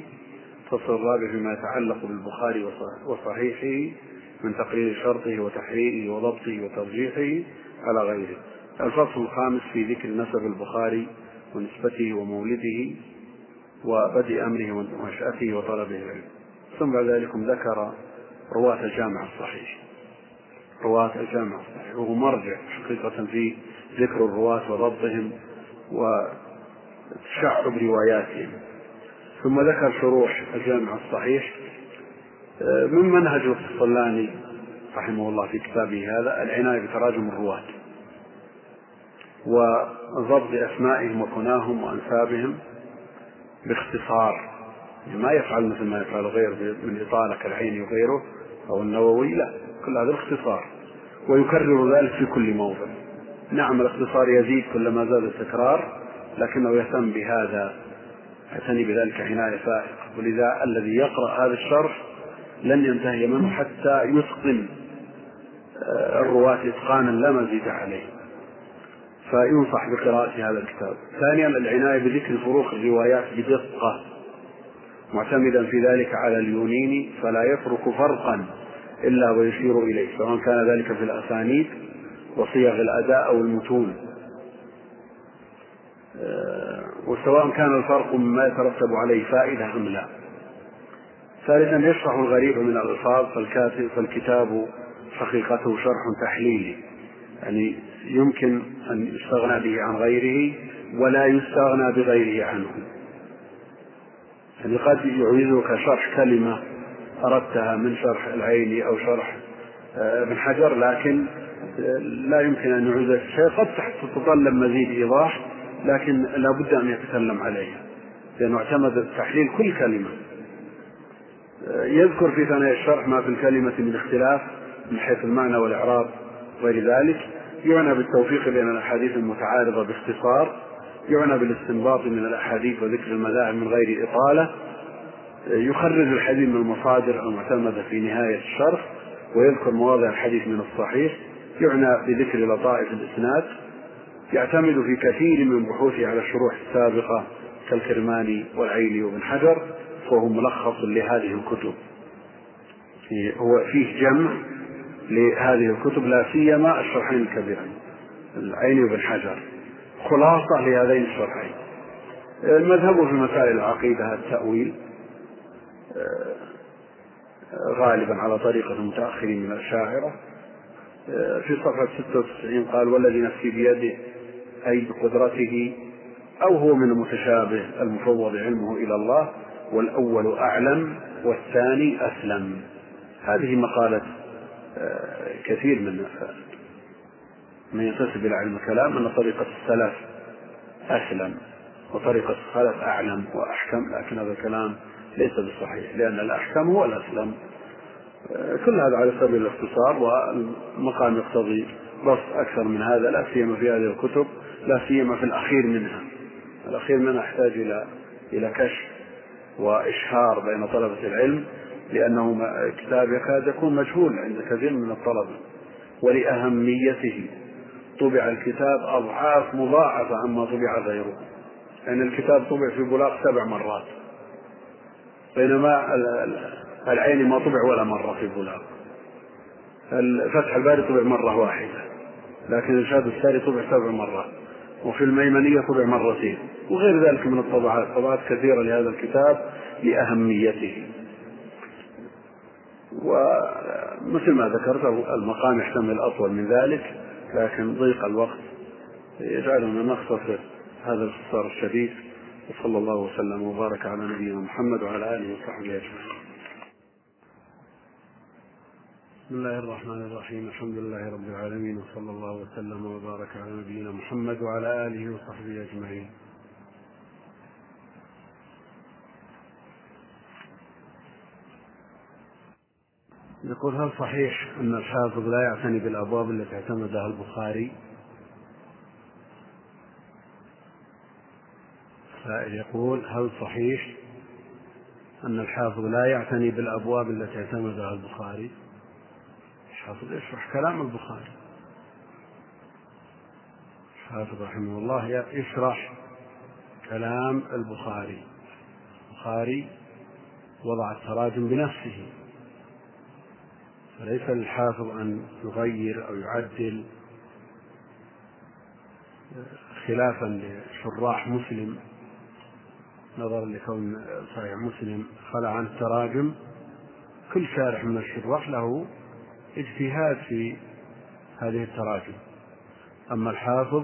الفصل الرابع فيما يتعلق بالبخاري وصحيحه من تقرير شرطه وتحريره وضبطه وترجيحه على غيره. الفصل الخامس في ذكر نسب البخاري ونسبته ومولده. وبدء أمره ونشأته وطلبه العلم. ثم بعد ذلك ذكر رواة الجامع الصحيح. رواة الجامع الصحيح. وهو مرجع حقيقة في ذكر الرواة وضبطهم وتشعب رواياتهم. ثم ذكر شروح الجامع الصحيح. من منهج الصلاني رحمه الله في كتابه هذا؟ العناية بتراجم الرواة. وضبط أسمائهم وكناهم وأنسابهم باختصار. ما يفعل مثل ما يفعل غير من إطالة كالعين وغيره أو النووي لا كل هذا الاختصار ويكرر ذلك في كل موضع. نعم الاختصار يزيد كلما زاد التكرار لكنه يهتم بهذا يعتني بذلك عناية فائقة. ولذا الذي يقرأ هذا الشرح لن ينتهي منه حتى يتقن آه، الرواة إتقانا لا مزيد عليه. فينصح بقراءة هذا الكتاب. ثانيا العناية بذكر فروق الروايات بدقة معتمدا في ذلك على اليونيني فلا يترك فرقا إلا ويشير إليه سواء كان ذلك في الأسانيد وصيغ الأداء أو المتون. آه، وسواء كان الفرق مما يترتب عليه فائدة أم لا. ثالثا يشرح الغريب من الألفاظ فالكاتب فالكتاب حقيقته شرح تحليلي. يعني يمكن أن يستغنى به عن غيره ولا يستغنى بغيره عنه. يعني قد يعيذك شرح كلمة أردتها من شرح العيني أو شرح آه، ابن حجر لكن آه، لا يمكن أن يعيذك شيء. قد تتطلب مزيد إيضاح لكن لا بد أن يتكلم عليها لأنه اعتمد تحليل كل كلمة. آه، يذكر في ثنايا الشرح ما في الكلمة من اختلاف من حيث المعنى والإعراب. وغير ذلك يعنى بالتوفيق بين الأحاديث المتعارضة باختصار يعنى بالاستنباط من الأحاديث وذكر المذاهب من غير إطالة يخرج الحديث من المصادر المعتمدة في نهاية الشرح ويذكر مواضع الحديث من الصحيح يعنى بذكر لطائف الإسناد يعتمد في كثير من بحوثه على الشروح السابقة كالكرماني والعيني وابن حجر فهو ملخص لهذه الكتب. هو فيه جمع لهذه الكتب لا سيما الشرحين الكبيرين العيني وابن حجر. خلاصة لهذين الشرحين. المذهب في مسائل العقيدة التأويل غالبا على طريقة المتأخرين من الأشاعرة في صفحة 96 قال والذي نفسي بيده أي بقدرته أو هو من المتشابه المفوض علمه إلى الله والأول أعلم والثاني أسلم. هذه مقالة كثير من من ينتسب إلى علم الكلام أن طريقة السلف أسلم وطريقة الخلف أعلم وأحكم لكن هذا الكلام ليس بصحيح لأن الأحكم هو الأسلم. كل هذا على سبيل الاختصار والمقام يقتضي بسط أكثر من هذا لا سيما في هذه الكتب لا سيما في الأخير منها. الأخير منها يحتاج إلى إلى كشف وإشهار بين طلبة العلم لأنه كتاب يكاد يكون مجهول عند كثير من الطلبة ولأهميته. طبع الكتاب أضعاف مضاعفة عما طبع غيره. لأن يعني الكتاب طبع في بلاغ سبع مرات بينما العين ما طبع ولا مرة في بلاغ. فتح الباري طبع مرة واحدة لكن الشهاد الساري طبع سبع مرات وفي الميمنية طبع مرتين وغير ذلك من الطبعات طبعات كثيرة لهذا الكتاب لأهميته. ومثل ما ذكرت المقام يحتمل أطول من ذلك لكن ضيق الوقت يجعلنا نختصر هذا الاختصار الشديد. وصلى الله وسلم وبارك على نبينا محمد وعلى آله وصحبه أجمعين. بسم الله الرحمن الرحيم. الحمد لله رب العالمين وصلى الله وسلم وبارك على نبينا محمد وعلى آله وصحبه أجمعين. يقول هل صحيح أن الحافظ لا يعتني بالأبواب التي اعتمدها البخاري؟ سائل يقول هل صحيح أن الحافظ لا يعتني بالأبواب التي اعتمدها البخاري؟ الحافظ يشرح كلام البخاري. الحافظ رحمه الله يشرح كلام البخاري. البخاري وضع التراجم بنفسه. فليس للحافظ أن يغير أو يعدل خلافا لشراح مسلم نظرا لكون صحيح مسلم خلع عن التراجم. كل شارح من الشراح له اجتهاد في هذه التراجم. أما الحافظ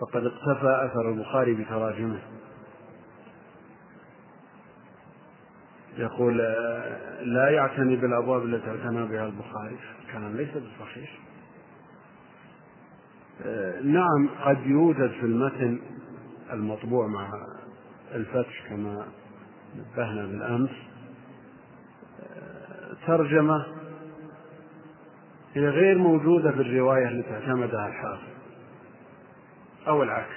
فقد اقتفى أثر البخاري بتراجمه. يقول لا يعتني بالأبواب التي اعتنى بها البخاري. كلام ليس بالصحيح نعم قد يوجد في المتن المطبوع مع الفتح كما نبهنا بالأمس ترجمة هي غير موجودة في الرواية التي اعتمدها الحافظ أو العكس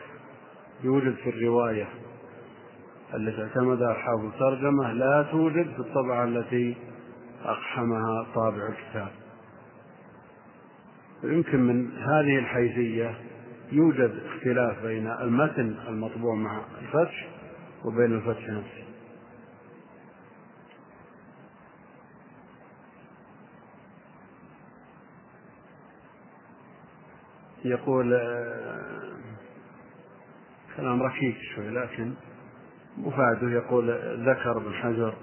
يوجد في الرواية التي اعتمدها الحافظ ترجمة لا توجد في الطبعة التي أقحمها طابع الكتاب. ويمكن من هذه الحيثية يوجد اختلاف بين المتن المطبوع مع الفتح وبين الفتح نفسه. يقول آه، كلام ركيك شوي لكن مفاده يقول ذكر ابن حجر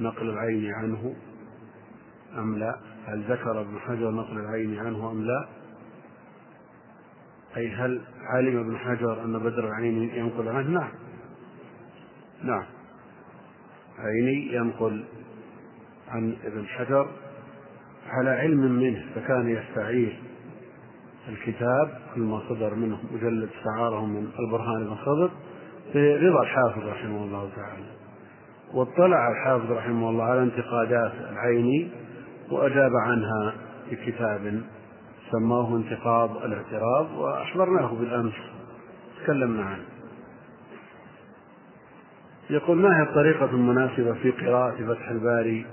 نقل العين عنه أم لا؟ هل ذكر ابن حجر نقل العين عنه أم لا؟ أي هل علم ابن حجر أن بدر العين ينقل عنه؟ نعم. نعم. عيني ينقل عن ابن حجر على علم منه فكان يستعير الكتاب كل ما صدر منه مجلد استعاره من البرهان بن خضر برضا الحافظ رحمه الله تعالى واطلع الحافظ رحمه الله على انتقادات العيني وأجاب عنها في كتاب سماه انتقاض الاعتراض وأحضرناه بالأمس تكلمنا عنه. يقول ما هي الطريقة المناسبة في قراءة فتح الباري؟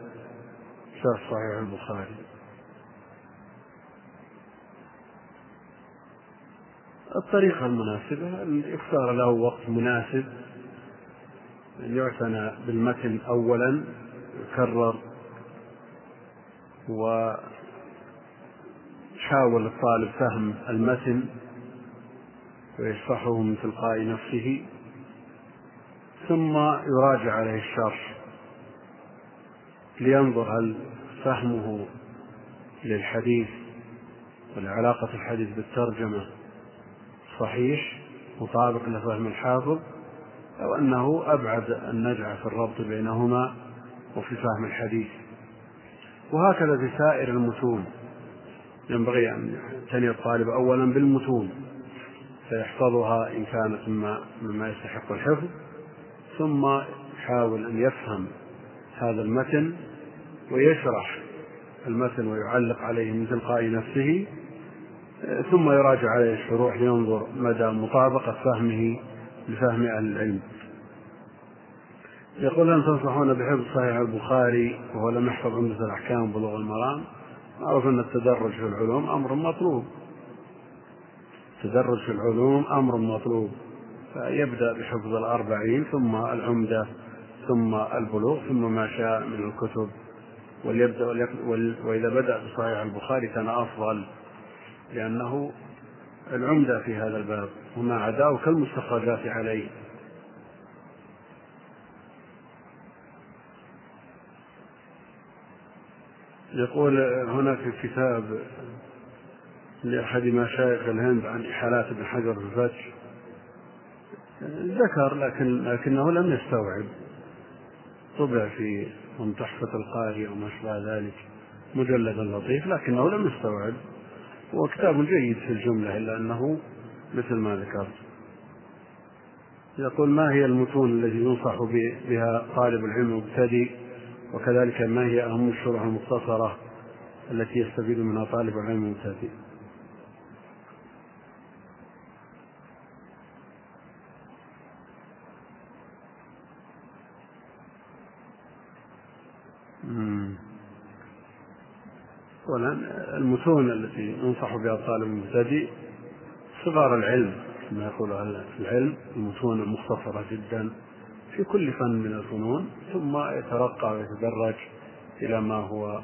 شرح صحيح البخاري. الطريقة المناسبة أن يختار له وقت مناسب يعتنى بالمتن أولا يكرر وحاول الطالب فهم المتن ويشرحه من تلقاء نفسه ثم يراجع عليه الشرح لينظر هل فهمه للحديث ولعلاقة الحديث بالترجمة صحيح مطابق لفهم الحافظ أو أنه أبعد النجعة في الربط بينهما وفي فهم الحديث. وهكذا في سائر المتون. ينبغي أن يعتني الطالب أولا بالمتون فيحفظها إن كانت مما, مما يستحق الحفظ ثم يحاول أن يفهم هذا المتن ويشرح المتن ويعلق عليه من تلقاء نفسه ثم يراجع عليه الشروح لينظر مدى مطابقة فهمه لفهم أهل العلم. يقول أن تنصحون بحفظ صحيح البخاري وهو لم يحفظ عمدة الأحكام بلوغ المرام. معروف أن التدرج في العلوم أمر مطلوب. التدرج في العلوم أمر مطلوب. فيبدأ بحفظ الأربعين ثم العمدة ثم البلوغ ثم ما شاء من الكتب. وليبدأ وإذا بدأ بصحيح البخاري كان أفضل. لأنه العمدة في هذا الباب وما عداه كالمستخرجات عليه. يقول هناك كتاب لأحد مشايخ الهند عن إحالات ابن حجر في الفتح. ذكر لكن لكنه لم يستوعب. طبع في من تحفة القارئ أو ما أشبه ذلك مجلدا لطيف لكنه لم يستوعب. هو كتاب جيد في الجملة إلا أنه مثل ما ذكرت. يقول ما هي المتون التي ينصح بها طالب العلم المبتدئ؟ وكذلك ما هي أهم الشروح المختصرة التي يستفيد منها طالب العلم المبتدئ؟ المتون التي ينصح بها الطالب المبتدئ صغار العلم كما يقول أهل العلم المتون المختصرة جدا في كل فن من الفنون ثم يترقى ويتدرج إلى ما هو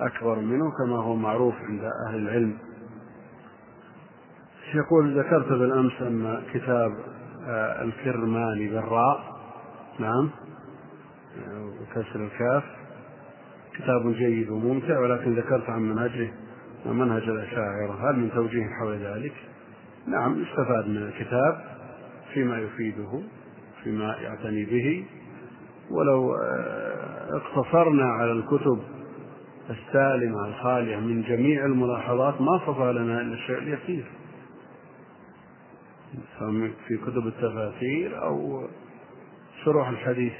أكبر منه كما هو معروف عند أهل العلم. يقول ذكرت بالأمس أن كتاب آه، الكرماني بالراء نعم وكسر الكاف. كتاب جيد وممتع ولكن ذكرت عن منهجه ومنهج الأشاعرة. هل من توجيه حول ذلك؟ نعم يستفاد من الكتاب فيما يفيده فيما يعتني به. ولو آه، اقتصرنا على الكتب السالمة الخالية من جميع الملاحظات ما صفى لنا إلا الشيء اليسير. في كتب التفاسير أو شروح الحديث.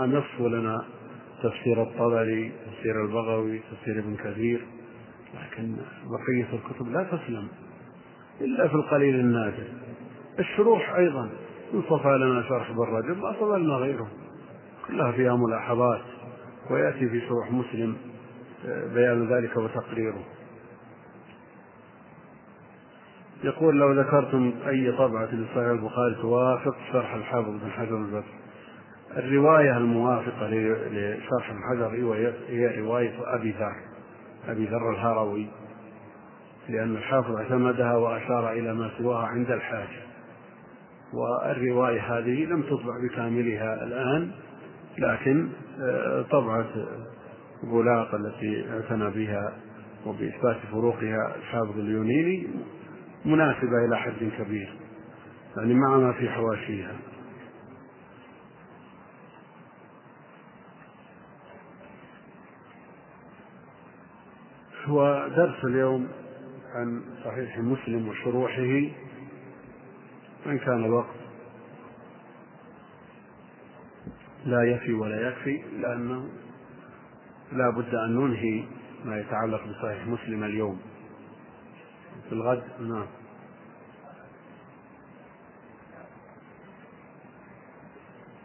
نعم يصفو لنا تفسير الطبري تفسير البغوي تفسير ابن كثير لكن بقية الكتب لا تسلم إلا في القليل النادر. الشروح أيضا إن صفى لنا شرح بالرجل ما صفى لنا غيره. كلها فيها ملاحظات ويأتي في شروح مسلم آه، بيان ذلك وتقريره. يقول لو ذكرتم أي طبعة لصحيح البخاري توافق شرح الحافظ بن حجر البدر. الرواية الموافقة لشرح الحجر هي رواية أبي ذر أبي ذر الهروي لأن الحافظ اعتمدها وأشار إلى ما سواها عند الحاجة. والرواية هذه لم تطبع بكاملها الآن لكن آه، طبعة بولاق التي اعتنى بها وبإثبات فروقها الحافظ اليونيني مناسبة إلى حد كبير يعني مع ما في حواشيها. هو درس اليوم عن صحيح مسلم وشروحه إن كان الوقت لا يفي ولا يكفي لأنه لا بد أن ننهي ما يتعلق بصحيح مسلم اليوم. في الغد؟ نعم.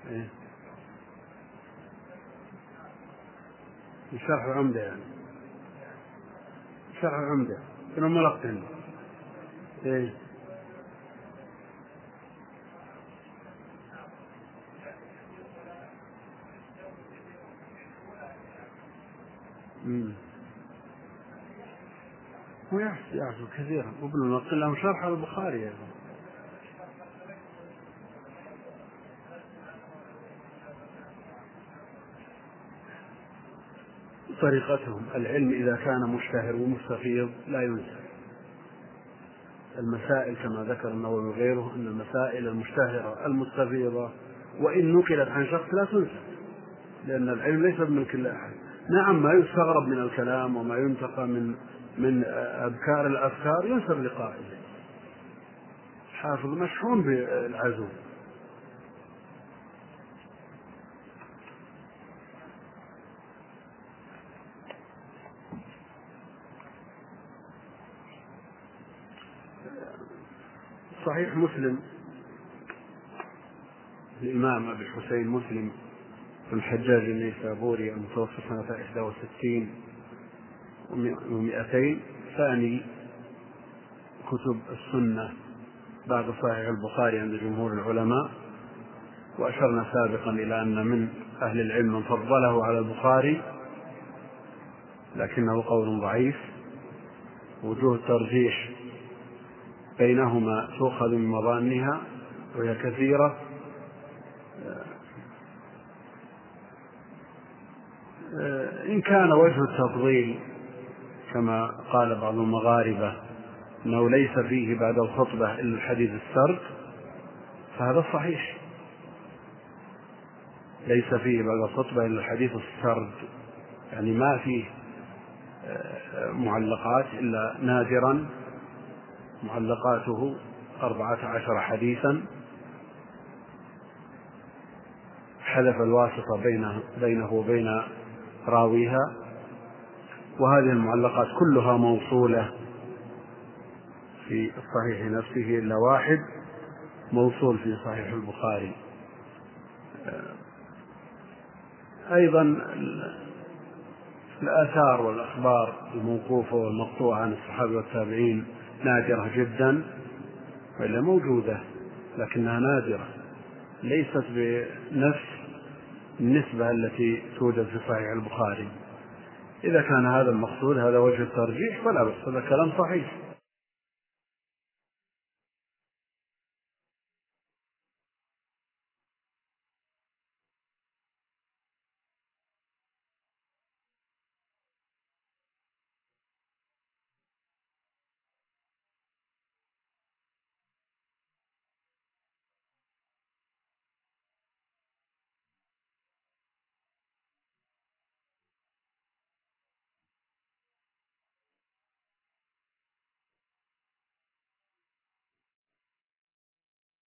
إيه؟ شرح عمدة يعني. شرح عمدة. شنو ملقن إيه. يحصل يحصل كثيرا. وابن الملقن لهم شرح البخاري يعني. طريقتهم. العلم إذا كان مشتهر ومستفيض لا ينسى. المسائل كما ذكر النووي وغيره أن المسائل المشتهرة المستفيضة وإن نقلت عن شخص لا تنسى لأن العلم ليس بملك أحد. نعم ما يستغرب من الكلام وما ينتقى من من أبكار الأفكار ينسب لقائله. حافظ مشحون بالعزو. صحيح مسلم. الإمام أبي الحسين مسلم الحجاج النيسابوري المتوفى سنة 61 و200 ثاني كتب السنة بعد صحيح البخاري عند جمهور العلماء. وأشرنا سابقا إلى أن من أهل العلم من فضله على البخاري لكنه قول ضعيف. وجوه الترجيح بينهما تؤخذ من مظانها وهي كثيرة. إن كان وجه التفضيل كما قال بعض المغاربة أنه ليس فيه بعد الخطبة إلا الحديث السرد فهذا صحيح. ليس فيه بعد الخطبة إلا الحديث السرد يعني ما فيه آه، معلقات إلا نادرا. معلقاته أربعة عشر حديثا. حذف الواسطة بينه, بينه وبين راويها. وهذه المعلقات كلها موصولة في الصحيح نفسه إلا واحد موصول في صحيح البخاري. أيضا الآثار والأخبار الموقوفة والمقطوعة عن الصحابة والتابعين نادرة جدا وإلا موجودة لكنها نادرة ليست بنفس النسبة التي توجد في صحيح البخاري. إذا كان هذا المقصود هذا وجه الترجيح فلا بأس هذا كلام صحيح.